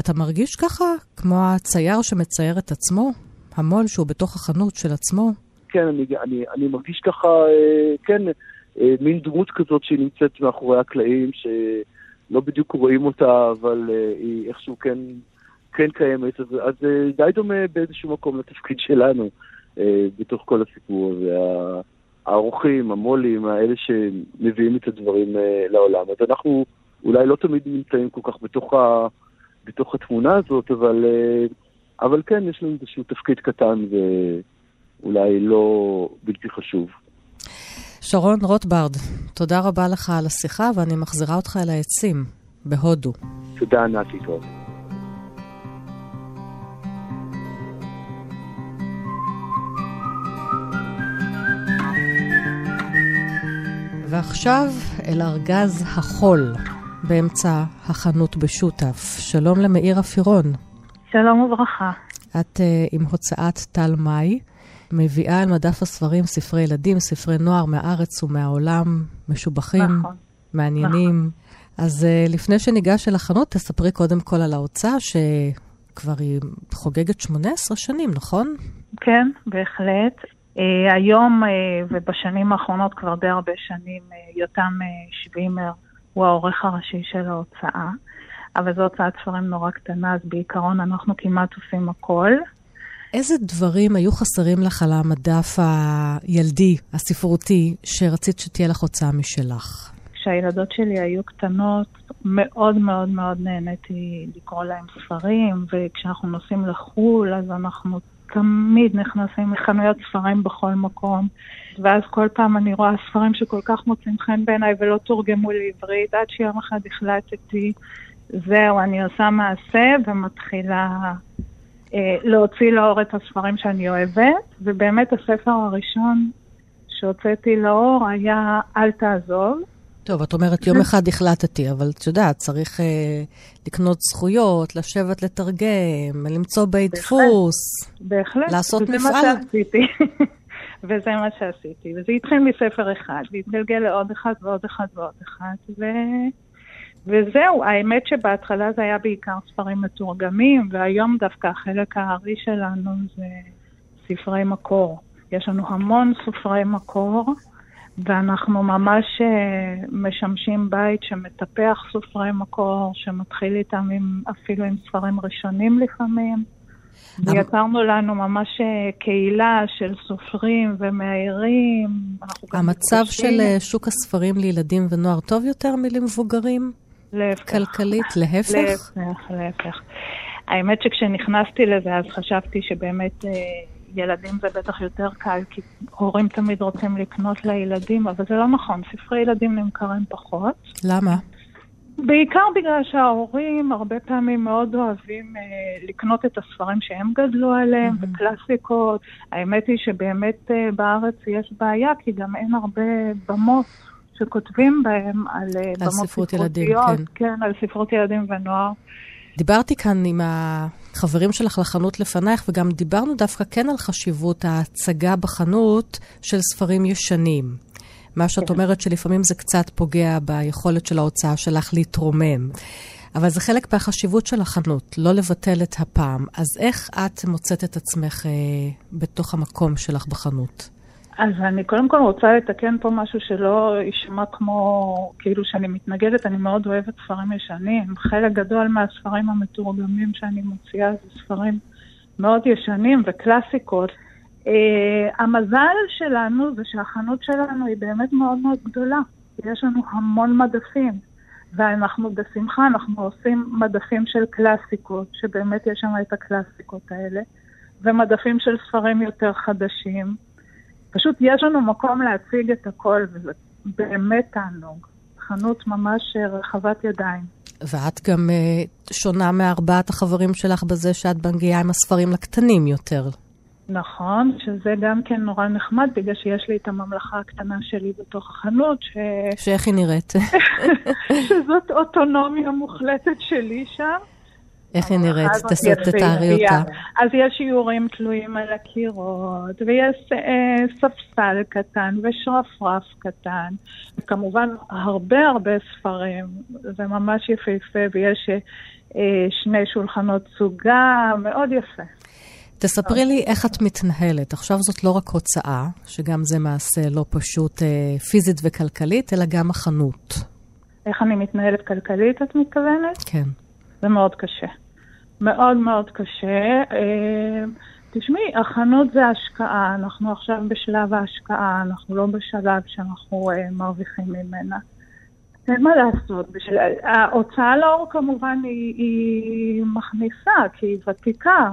אתה מרגיש ככה כמו הצייר שמצייר את עצמו? המו"ל שהוא בתוך החנות של עצמו? כן, אני, אני, אני מרגיש ככה, אה, כן, מין דמות כזאת שהיא נמצאת מאחורי הקלעים, שלא בדיוק רואים אותה, אבל אה, היא איכשהו כן, כן קיימת. אז, אז די דומה באיזשהו מקום לתפקיד שלנו בתוך כל הסיפור הזה. האורחים, המו"לים, האלה שמביאים את הדברים אה, לעולם. אז אנחנו אולי לא תמיד נמצאים כל כך בתוך, ה, בתוך התמונה הזאת, אבל, אה, אבל כן, יש לנו איזשהו תפקיד קטן ואולי לא בלתי חשוב. שרון רוטברד, תודה רבה לך על השיחה, ואני מחזירה אותך אל העצים בהודו. תודה, נתי, טוב. ועכשיו אל ארגז החול באמצע החנות בשותף. שלום למאיר אפירון. שלום וברכה. את uh, עם הוצאת טל מאי, מביאה על מדף הספרים ספרי ילדים, ספרי נוער מהארץ ומהעולם, משובחים, נכון, מעניינים. נכון. אז uh, לפני שניגש אל החנות, תספרי קודם כל על ההוצאה, שכבר היא חוגגת 18 שנים, נכון? כן, בהחלט. Uh, היום uh, ובשנים האחרונות, כבר די הרבה שנים, uh, יותם שווימר הוא העורך הראשי של ההוצאה, אבל זו הוצאת ספרים נורא קטנה, אז בעיקרון אנחנו כמעט עושים הכל. איזה דברים היו חסרים לך על המדף הילדי, הספרותי, שרצית שתהיה לך הוצאה משלך? כשהילדות שלי היו קטנות, מאוד מאוד מאוד נהניתי לקרוא להם ספרים, וכשאנחנו נוסעים לחו"ל, אז אנחנו תמיד נכנסים לחנויות ספרים בכל מקום, ואז כל פעם אני רואה ספרים שכל כך מוצאים חן בעיניי ולא תורגמו לעברית, עד שיום אחד החלטתי, זהו, אני עושה מעשה ומתחילה להוציא לאור את הספרים שאני אוהבת, ובאמת הספר הראשון שהוצאתי לאור היה "אל תעזוב". טוב, את אומרת, יום אחד החלטתי, אבל את יודעת, צריך אה, לקנות זכויות, לשבת לתרגם, למצוא בית דפוס. בהחלט. לעשות וזה מפעל. וזה מה שעשיתי. וזה מה שעשיתי. וזה התחיל מספר אחד, והתגלגל לעוד אחד ועוד אחד ועוד אחד, ו... וזהו, האמת שבהתחלה זה היה בעיקר ספרים מתורגמים, והיום דווקא החלק הארי שלנו זה ספרי מקור. יש לנו המון ספרי מקור. ואנחנו ממש uh, משמשים בית שמטפח סופרי מקור, שמתחיל איתם עם, אפילו עם ספרים ראשונים לפעמים. ויצרנו לנו ממש אה, קהילה של סופרים ומאיירים. המצב של אה, שוק הספרים לילדים ונוער טוב יותר מלמבוגרים? להפך. כלכלית? להפך? להפך, להפך. האמת שכשנכנסתי לזה אז חשבתי שבאמת... ילדים זה בטח יותר קל, כי הורים תמיד רוצים לקנות לילדים, אבל זה לא נכון, ספרי ילדים נמכרים פחות. למה? בעיקר בגלל שההורים הרבה פעמים מאוד אוהבים אה, לקנות את הספרים שהם גדלו עליהם, mm-hmm. וקלאסיקות. האמת היא שבאמת אה, בארץ יש בעיה, כי גם אין הרבה במות שכותבים בהם על אה, במות ספרות ילדים, כן. כן, על ספרות ילדים ונוער. דיברתי כאן עם החברים שלך לחנות לפנייך, וגם דיברנו דווקא כן על חשיבות ההצגה בחנות של ספרים ישנים. מה שאת כן. אומרת שלפעמים זה קצת פוגע ביכולת של ההוצאה שלך להתרומם. אבל זה חלק מהחשיבות של החנות, לא לבטל את הפעם. אז איך את מוצאת את עצמך אה, בתוך המקום שלך בחנות? אז אני קודם כל רוצה לתקן פה משהו שלא יישמע כמו, כאילו שאני מתנגדת, אני מאוד אוהבת ספרים ישנים. חלק גדול מהספרים המתורגמים שאני מוציאה זה ספרים מאוד ישנים וקלאסיקות. Uh, המזל שלנו זה שהחנות שלנו היא באמת מאוד מאוד גדולה. יש לנו המון מדפים, ואנחנו בשמחה, אנחנו עושים מדפים של קלאסיקות, שבאמת יש שם את הקלאסיקות האלה, ומדפים של ספרים יותר חדשים. פשוט יש לנו מקום להציג את הכל, וזה באמת תענוג. חנות ממש רחבת ידיים. ואת גם uh, שונה מארבעת החברים שלך בזה שאת מגיעה עם הספרים לקטנים יותר. נכון, שזה גם כן נורא נחמד, בגלל שיש לי את הממלכה הקטנה שלי בתוך החנות, ש... שאיך היא נראית? שזאת אוטונומיה מוחלטת שלי שם. איך היא נראית? תתארי אותה. אז יש שיעורים תלויים על הקירות, ויש אה, ספסל קטן ושרפרף קטן, וכמובן הרבה הרבה ספרים, זה ממש יפהפה, ויש אה, שני שולחנות סוגה, מאוד יפה. תספרי לי איך את מתנהלת. עכשיו זאת לא רק הוצאה, שגם זה מעשה לא פשוט אה, פיזית וכלכלית, אלא גם החנות. איך אני מתנהלת כלכלית, את מתכוונת? כן. זה מאוד קשה. מאוד מאוד קשה. אה, תשמעי, החנות זה השקעה, אנחנו עכשיו בשלב ההשקעה, אנחנו לא בשלב שאנחנו אה, מרוויחים ממנה. אין מה לעשות. בשל... ההוצאה לאור כמובן היא, היא מכניסה, כי היא ותיקה,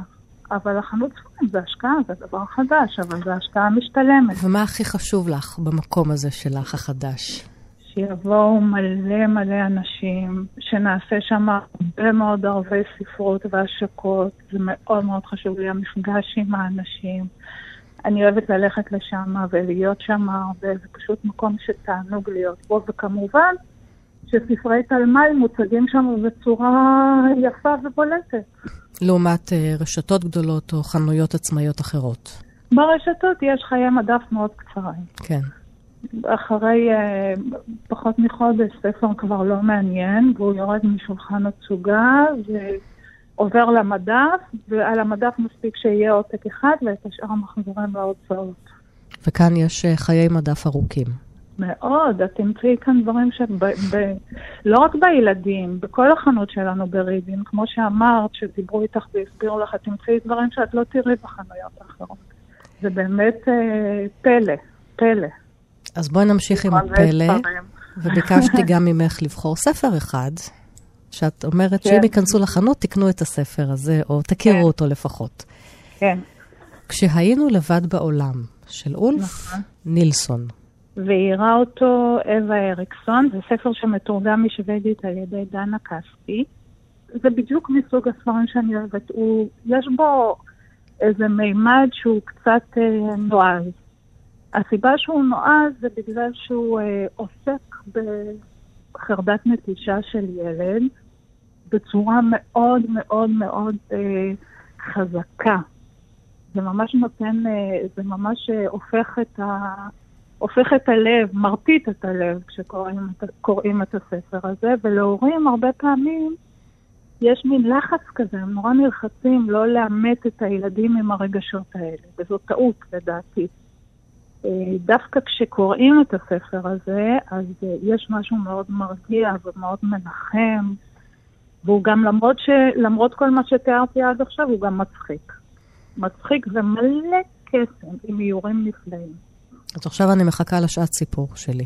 אבל החנות ספרים זה השקעה, זה דבר חדש, אבל זו השקעה משתלמת. ומה הכי חשוב לך במקום הזה שלך החדש? שיבואו מלא מלא אנשים, שנעשה שם הרבה מאוד ערבי ספרות והשקות. זה מאוד מאוד חשוב לי, המפגש עם האנשים. אני אוהבת ללכת לשם ולהיות שם הרבה, זה פשוט מקום שתענוג להיות בו, וכמובן שספרי תלמי מוצגים שם בצורה יפה ובולטת. לעומת אה, רשתות גדולות או חנויות עצמאיות אחרות. ברשתות יש חיי מדף מאוד קצרים. כן. אחרי אה, פחות מחודש ספר כבר לא מעניין, והוא יורד משולחן התצוגה ועובר למדף, ועל המדף מספיק שיהיה עותק אחד ואת השאר מחזירים להוצאות. וכאן יש אה, חיי מדף ארוכים. מאוד, את תמצאי כאן דברים ש... ב, ב, לא רק בילדים, בכל החנות שלנו ברידינג, כמו שאמרת, שדיברו איתך והסבירו לך, את תמצאי דברים שאת לא תראי בחנויות האחרות. זה באמת אה, פלא, פלא. אז בואי נמשיך עם הפלא. וביקשתי גם ממך לבחור ספר אחד, שאת אומרת שאם כן. ייכנסו לחנות, תקנו את הספר הזה, או תכירו כן. אותו לפחות. כן. כשהיינו לבד בעולם, של אולף נכון. נילסון. ואירה אותו אווה אריקסון, זה ספר שמתורגם משוודית על ידי דנה כספי. זה בדיוק מסוג הספרים שאני אוהבת. הוא, יש בו איזה מימד שהוא קצת אה, נועז. הסיבה שהוא נועז זה בגלל שהוא אה, עוסק בחרדת נטישה של ילד בצורה מאוד מאוד מאוד אה, חזקה. זה ממש נותן, אה, זה ממש אה, הופך את ה... הופך את הלב, מרטיט את הלב כשקוראים את הספר הזה, ולהורים הרבה פעמים יש מין לחץ כזה, הם נורא נלחצים לא לאמת את הילדים עם הרגשות האלה, וזו טעות לדעתי. אה, דווקא כשקוראים את הספר הזה, אז אה, יש משהו מאוד מרגיע ומאוד מנחם, והוא גם, למרות, ש, למרות כל מה שתיארתי עד עכשיו, הוא גם מצחיק. מצחיק ומלא קסם, עם איורים נפלאים. אז עכשיו אני מחכה לשעת סיפור שלי.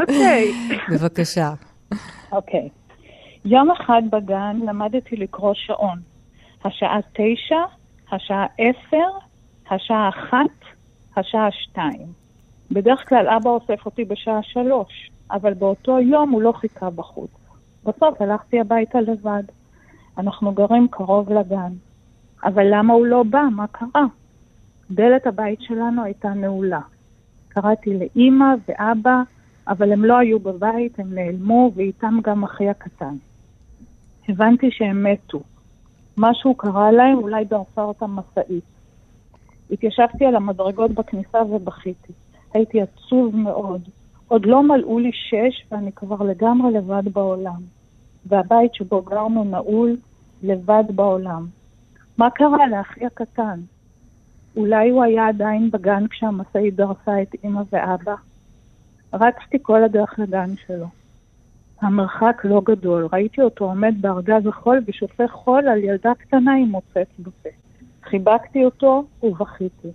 אוקיי. בבקשה. אוקיי. יום אחד בגן למדתי לקרוא שעון. השעה תשע, השעה עשר, השעה אחת, השעה שתיים. בדרך כלל אבא אוסף אותי בשעה שלוש, אבל באותו יום הוא לא חיכה בחוץ. בסוף הלכתי הביתה לבד. אנחנו גרים קרוב לגן. אבל למה הוא לא בא? מה קרה? דלת הבית שלנו הייתה נעולה. קראתי לאימא ואבא, אבל הם לא היו בבית, הם נעלמו, ואיתם גם אחי הקטן. הבנתי שהם מתו. משהו קרה להם, אולי דרסה אותם משאית. התיישבתי על המדרגות בכניסה ובכיתי. הייתי עצוב מאוד. עוד לא מלאו לי שש ואני כבר לגמרי לבד בעולם. והבית שבו גרנו נעול, לבד בעולם. מה קרה לאחי הקטן? אולי הוא היה עדיין בגן כשהמשאית דרסה את אמא ואבא? רצתי כל הדרך לגן שלו. המרחק לא גדול, ראיתי אותו עומד בארגז החול ושופך חול על ילדה קטנה עם מוצץ בפה. חיבקתי אותו ובכיתי.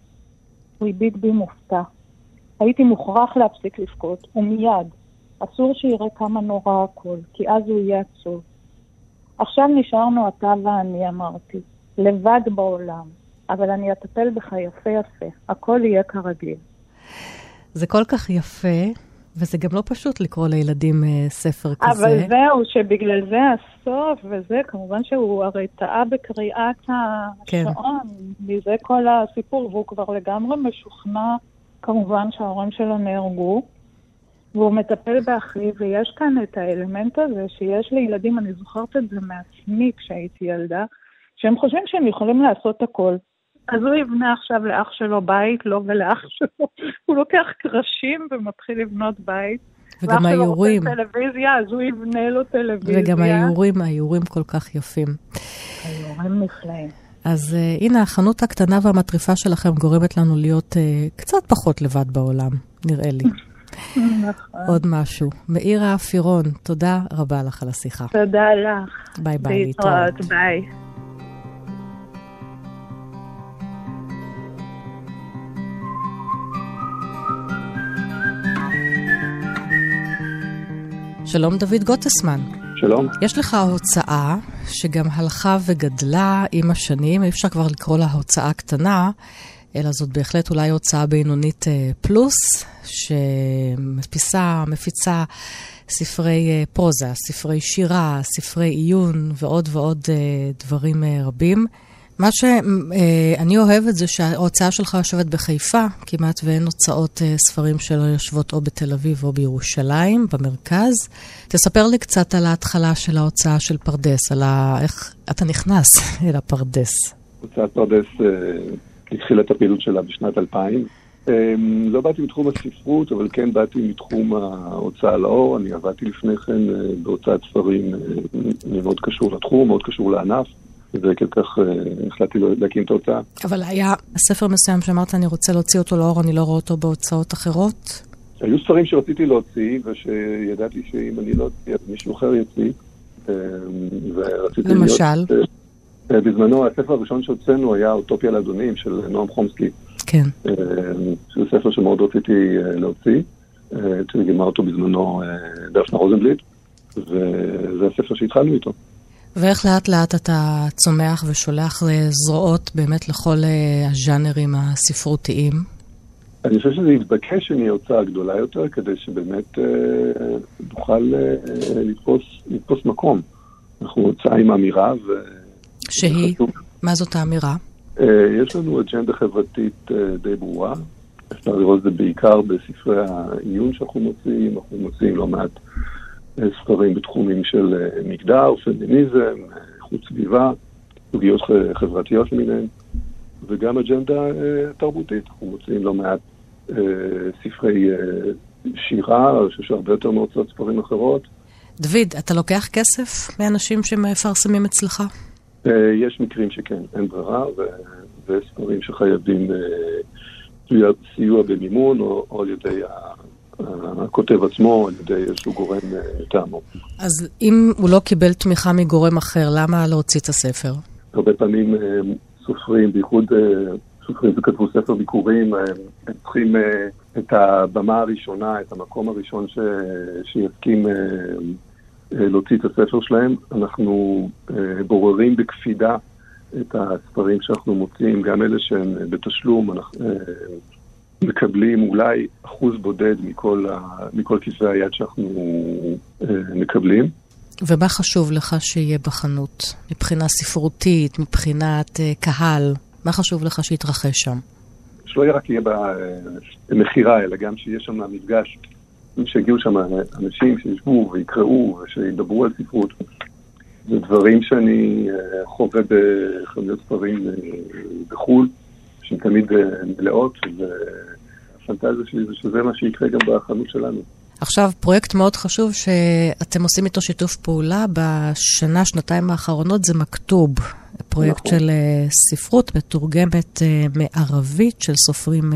הוא הביט בי מופתע. הייתי מוכרח להפסיק לבכות, ומיד. אסור שיראה כמה נורא הכל, כי אז הוא יהיה עצוב. עכשיו נשארנו אתה ואני, אמרתי, לבד בעולם, אבל אני אטפל בך יפה יפה, הכל יהיה כרגיל. זה כל כך יפה, וזה גם לא פשוט לקרוא לילדים אה, ספר כזה. אבל זהו, שבגלל זה הסוף, וזה, כמובן שהוא הרי טעה בקריאת כן. השעון, מזה כל הסיפור, והוא כבר לגמרי משוכנע, כמובן שההורים שלו נהרגו, והוא מטפל באחי, ויש כאן את האלמנט הזה שיש לילדים, אני זוכרת את זה מעצמי כשהייתי ילדה, שהם חושבים שהם יכולים לעשות הכל. אז הוא יבנה עכשיו לאח שלו בית, לו ולאח שלו. הוא לוקח קרשים ומתחיל לבנות בית. וגם האיורים. ואח שלו רוצה טלוויזיה, אז הוא יבנה לו טלוויזיה. וגם האיורים, האיורים כל כך יפים. האיורים נפלאים. אז uh, הנה, החנות הקטנה והמטריפה שלכם גורמת לנו להיות uh, קצת פחות לבד בעולם, נראה לי. נכון. עוד משהו. מאירה פירון, תודה רבה לך על השיחה. תודה לך. ביי ביי, להתראות. ביי. שלום דוד גוטסמן. שלום. יש לך הוצאה שגם הלכה וגדלה עם השנים, אי אפשר כבר לקרוא לה הוצאה קטנה, אלא זאת בהחלט אולי הוצאה בינונית אה, פלוס, שמפיצה מפיצה ספרי אה, פרוזה, ספרי שירה, ספרי עיון ועוד ועוד אה, דברים רבים. מה שאני אוהבת זה שההוצאה שלך יושבת בחיפה, כמעט ואין הוצאות ספרים שלא יושבות או בתל אביב או בירושלים, במרכז. תספר לי קצת על ההתחלה של ההוצאה של פרדס, על ה... איך אתה נכנס אל הפרדס. הוצאת פרדס התחילה את הפעילות שלה בשנת 2000. לא באתי מתחום הספרות, אבל כן באתי מתחום ההוצאה לאור. אני עבדתי לפני כן בהוצאת ספרים מאוד קשור לתחום, מאוד קשור לענף. וכך החלטתי להקים את ההוצאה. אבל היה ספר מסוים שאמרת, אני רוצה להוציא אותו לאור, אני לא רואה אותו בהוצאות אחרות? היו ספרים שרציתי להוציא, ושידעתי שאם אני לא אוציא, אז מישהו אחר יוציא. ורציתי למשל? להיות... בזמנו, הספר הראשון שהוצאנו היה אוטופיה לאדונים של נועם חומסקי. כן. שזה ספר שמאוד רציתי להוציא. תרגמה אותו בזמנו דפנה רוזנבליט, וזה הספר שהתחלנו איתו. ואיך לאט לאט אתה צומח ושולח זרועות באמת לכל הז'אנרים הספרותיים? אני חושב שזה יתבקש שנהיה הוצאה גדולה יותר, כדי שבאמת אה, נוכל אה, לתפוס, לתפוס מקום. אנחנו הוצאה עם אמירה ו... שהיא? מה זאת האמירה? אה, יש לנו אג'נדה חברתית אה, די ברורה. אפשר לראות את זה בעיקר בספרי העיון שאנחנו מוציאים. אנחנו מוציאים לא מעט ספרים בתחומים של מגדר, פמיניזם, איכות סביבה, סוגיות חברתיות למיניהן, וגם אג'נדה תרבותית. אנחנו מוציאים לא מעט ספרי שירה, שיש הרבה יותר מהוצאות ספרים אחרות. דוד, אתה לוקח כסף מאנשים שמפרסמים אצלך? יש מקרים שכן, אין ברירה, וספרים שחייבים סיוע במימון או, או על ידי הכותב עצמו, על ידי איזשהו גורם מטעמו. אז אם הוא לא קיבל תמיכה מגורם אחר, למה להוציא את הספר? הרבה פעמים סופרים, בייחוד סופרים שכתבו ספר ביקורים, הם צריכים את הבמה הראשונה, את המקום הראשון ש... שיסכים להוציא את הספר שלהם. אנחנו בוררים בקפידה את הספרים שאנחנו מוציאים, גם אלה שהם בתשלום, אנחנו מקבלים אולי אחוז בודד מכל, ה... מכל כתבי היד שאנחנו מקבלים. ומה חשוב לך שיהיה בחנות, מבחינה ספרותית, מבחינת קהל? מה חשוב לך שיתרחש שם? שלא יהיה רק יהיה במכירה, אלא גם שיהיה שם מפגש, שיגיעו שם אנשים שישבו ויקראו ושידברו על ספרות. זה דברים שאני חווה בחנויות ספרים בחו"ל, שהן תמיד מלאות, והפנטזיה שלי זה שזה מה שיקרה גם בחנות שלנו. עכשיו, פרויקט מאוד חשוב שאתם עושים איתו שיתוף פעולה בשנה, שנתיים האחרונות, זה מכתוב. פרויקט נכון. של ספרות מתורגמת מערבית של סופרים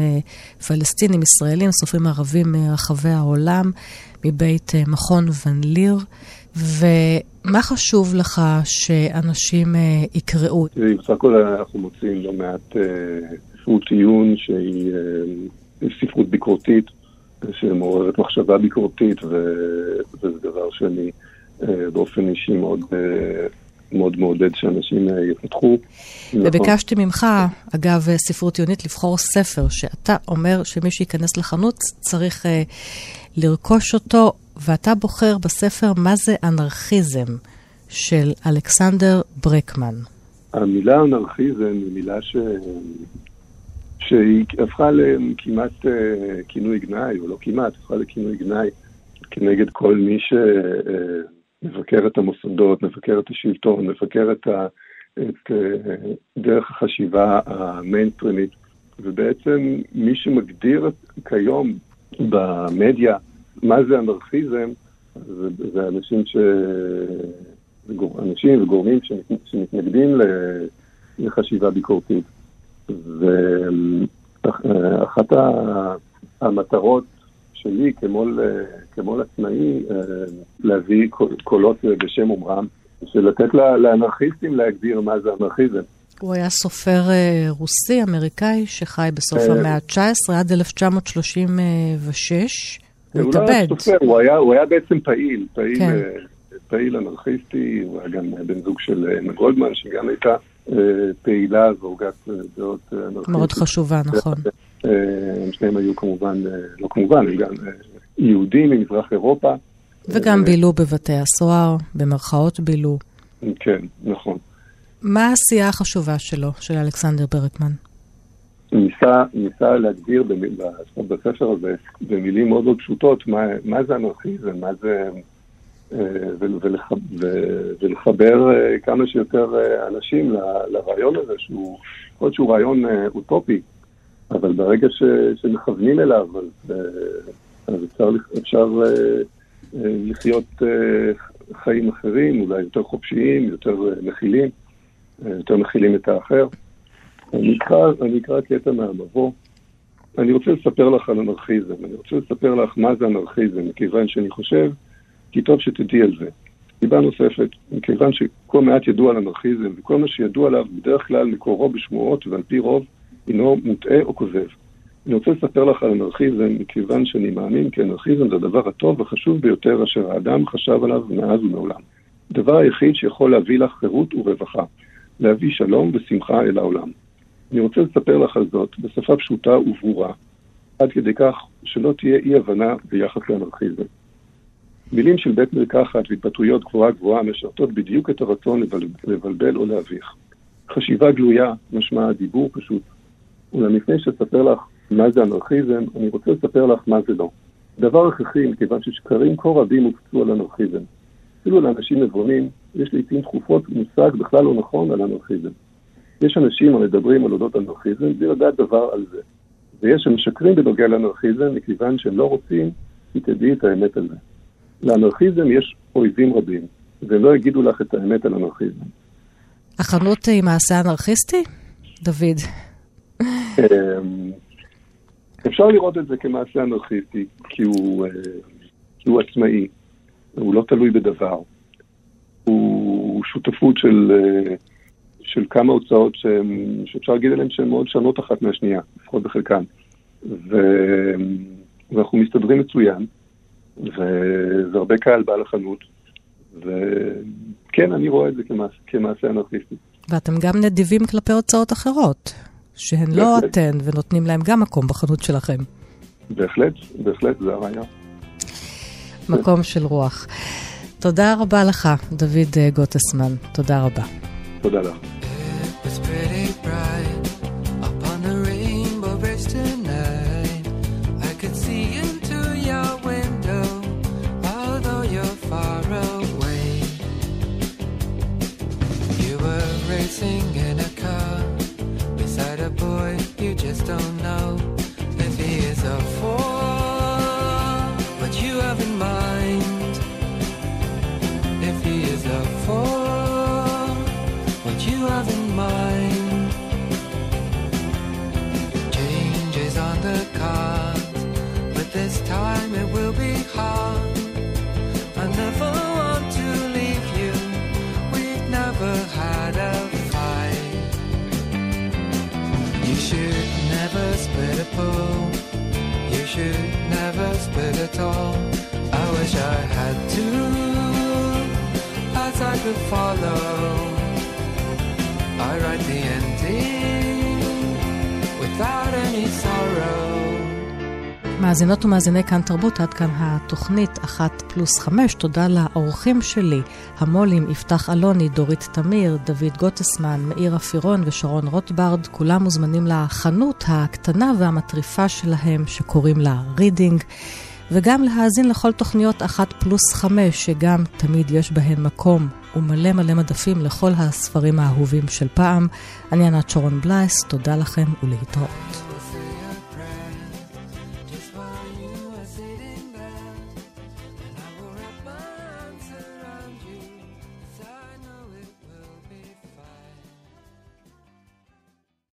פלסטינים, ישראלים, סופרים ערבים מרחבי העולם, מבית מכון ון ליר. ומה חשוב לך שאנשים יקראו? תראי, בסך הכל אנחנו מוצאים לא מעט ספרות עיון שהיא ספרות ביקורתית. שמעוררת מחשבה ביקורתית, וזה דבר שאני באופן אישי מאוד, מאוד מעודד שאנשים יפתחו. וביקשתי ממך, אגב, ספרות עיונית, לבחור ספר שאתה אומר שמי שייכנס לחנות צריך לרכוש אותו, ואתה בוחר בספר מה זה אנרכיזם של אלכסנדר ברקמן. המילה אנרכיזם היא מילה ש... שהיא הפכה לכמעט כינוי גנאי, או לא כמעט, הפכה לכינוי גנאי כנגד כל מי שמבקר את המוסדות, מבקר את השלטון, מבקר את, ה, את דרך החשיבה המיינסטרימית, ובעצם מי שמגדיר כיום במדיה מה זה אנרכיזם, זה, זה אנשים, ש... אנשים וגורמים שמתנגדים לחשיבה ביקורתית. ואחת המטרות שלי כמו"ל, כמו"ל עצמאי, להביא קולות בשם אומרם, של לתת לאנרכיסטים להגדיר מה זה אנרכיזם. הוא היה סופר רוסי, אמריקאי, שחי בסוף המאה ה-19 עד 1936. הוא התאבד. הוא לא היה סופר, הוא היה, הוא היה בעצם פעיל, פעיל, כן. פעיל אנרכיסטי, הוא היה גם בן זוג של אמה גולדמן, שגם הייתה פעילה והוגת דעות אנרכיסטית. מאוד חשובה, נכון. הם שניהם היו כמובן, לא כמובן, הם גם יהודים ממזרח אירופה. וגם בילו בבתי הסוהר, במרכאות בילו. כן, נכון. מה העשייה החשובה שלו, של אלכסנדר ברקמן? ניסה, ניסה להגדיר בספר הזה, במילים מאוד מאוד פשוטות, מה, מה זה אנרכיזם, מה זה... ולחבר כמה שיותר אנשים לרעיון הזה, שהוא, יכול להיות שהוא רעיון אוטופי, אבל ברגע ש, שמכוונים אליו, אז, אז אפשר, אפשר לחיות חיים אחרים, אולי יותר חופשיים, יותר מכילים, יותר מכילים את האחר. אני אקרא, אני אקרא קטע מהמבוא. אני רוצה לספר לך על אנרכיזם, אני רוצה לספר לך מה זה אנרכיזם, מכיוון שאני חושב כי טוב שתדעי על זה. סיבה נוספת, מכיוון שכל מעט ידוע על אנרכיזם, וכל מה שידוע עליו בדרך כלל מקורו בשמועות ועל פי רוב הינו מוטעה או כוזב. אני רוצה לספר לך על אנרכיזם, מכיוון שאני מאמין כי אנרכיזם זה הדבר הטוב והחשוב ביותר אשר האדם חשב עליו מאז ומעולם. הדבר היחיד שיכול להביא לך חירות ורווחה, להביא שלום ושמחה אל העולם. אני רוצה לספר לך על זאת בשפה פשוטה וברורה, עד כדי כך שלא תהיה אי-הבנה ביחס לאנרכיזם. מילים של בית מרקחת והתבטאויות גבוהה גבוהה משרתות בדיוק את הרצון לבלבל, או להביך. חשיבה גלויה משמע דיבור פשוט. אולם לפני שאספר לך מה זה אנרכיזם, אני רוצה לספר לך מה זה לא. דבר הכרחי, מכיוון ששקרים כה רבים הופצו על אנרכיזם. אפילו לאנשים נבונים, יש לעיתים תכופות מושג בכלל לא נכון על אנרכיזם. יש אנשים המדברים על אודות אנרכיזם בלי לדעת דבר על זה. ויש המשקרים בנוגע לאנרכיזם מכיוון שהם לא רוצים שתדעי את האמת על זה. לאנרכיזם יש אויבים רבים, והם לא יגידו לך את האמת על אנרכיזם. החנות היא מעשה אנרכיסטי? דוד. אמ, אפשר לראות את זה כמעשה אנרכיסטי, כי הוא, אה, כי הוא עצמאי, הוא לא תלוי בדבר. הוא שותפות של, אה, של כמה הוצאות שהם, שאפשר להגיד עליהן שהן מאוד שונות אחת מהשנייה, לפחות בחלקן. ו... ואנחנו מסתדרים מצוין, וזה הרבה קהל בא לחנות, וכן, אני רואה את זה כמעשה, כמעשה אנרכיסטי. ואתם גם נדיבים כלפי הוצאות אחרות, שהן לא בהחלט. לא אתן, ונותנים להם גם מקום בחנות שלכם. בהחלט, בהחלט, זה הרעיון. מקום של רוח. תודה רבה לך, דוד אה, גוטסמן. תודה רבה. תודה לך. It's pretty bright up on the rainbow bridge tonight. I could see into your window, although you're far away. You were racing in a car beside a boy you just don't. At all. I wish I had two paths I could follow. I write the ending without any sorrow. מאזינות ומאזיני כאן תרבות, עד כאן התוכנית אחת פלוס חמש. תודה לאורחים שלי, המו"לים יפתח אלוני, דורית תמיר, דוד גוטסמן, מאיר אפירון ושרון רוטברד. כולם מוזמנים לחנות הקטנה והמטריפה שלהם, שקוראים לה רידינג. וגם להאזין לכל תוכניות אחת פלוס חמש, שגם תמיד יש בהן מקום ומלא מלא מדפים לכל הספרים האהובים של פעם. אני ענת שרון בלייס, תודה לכם ולהתראות.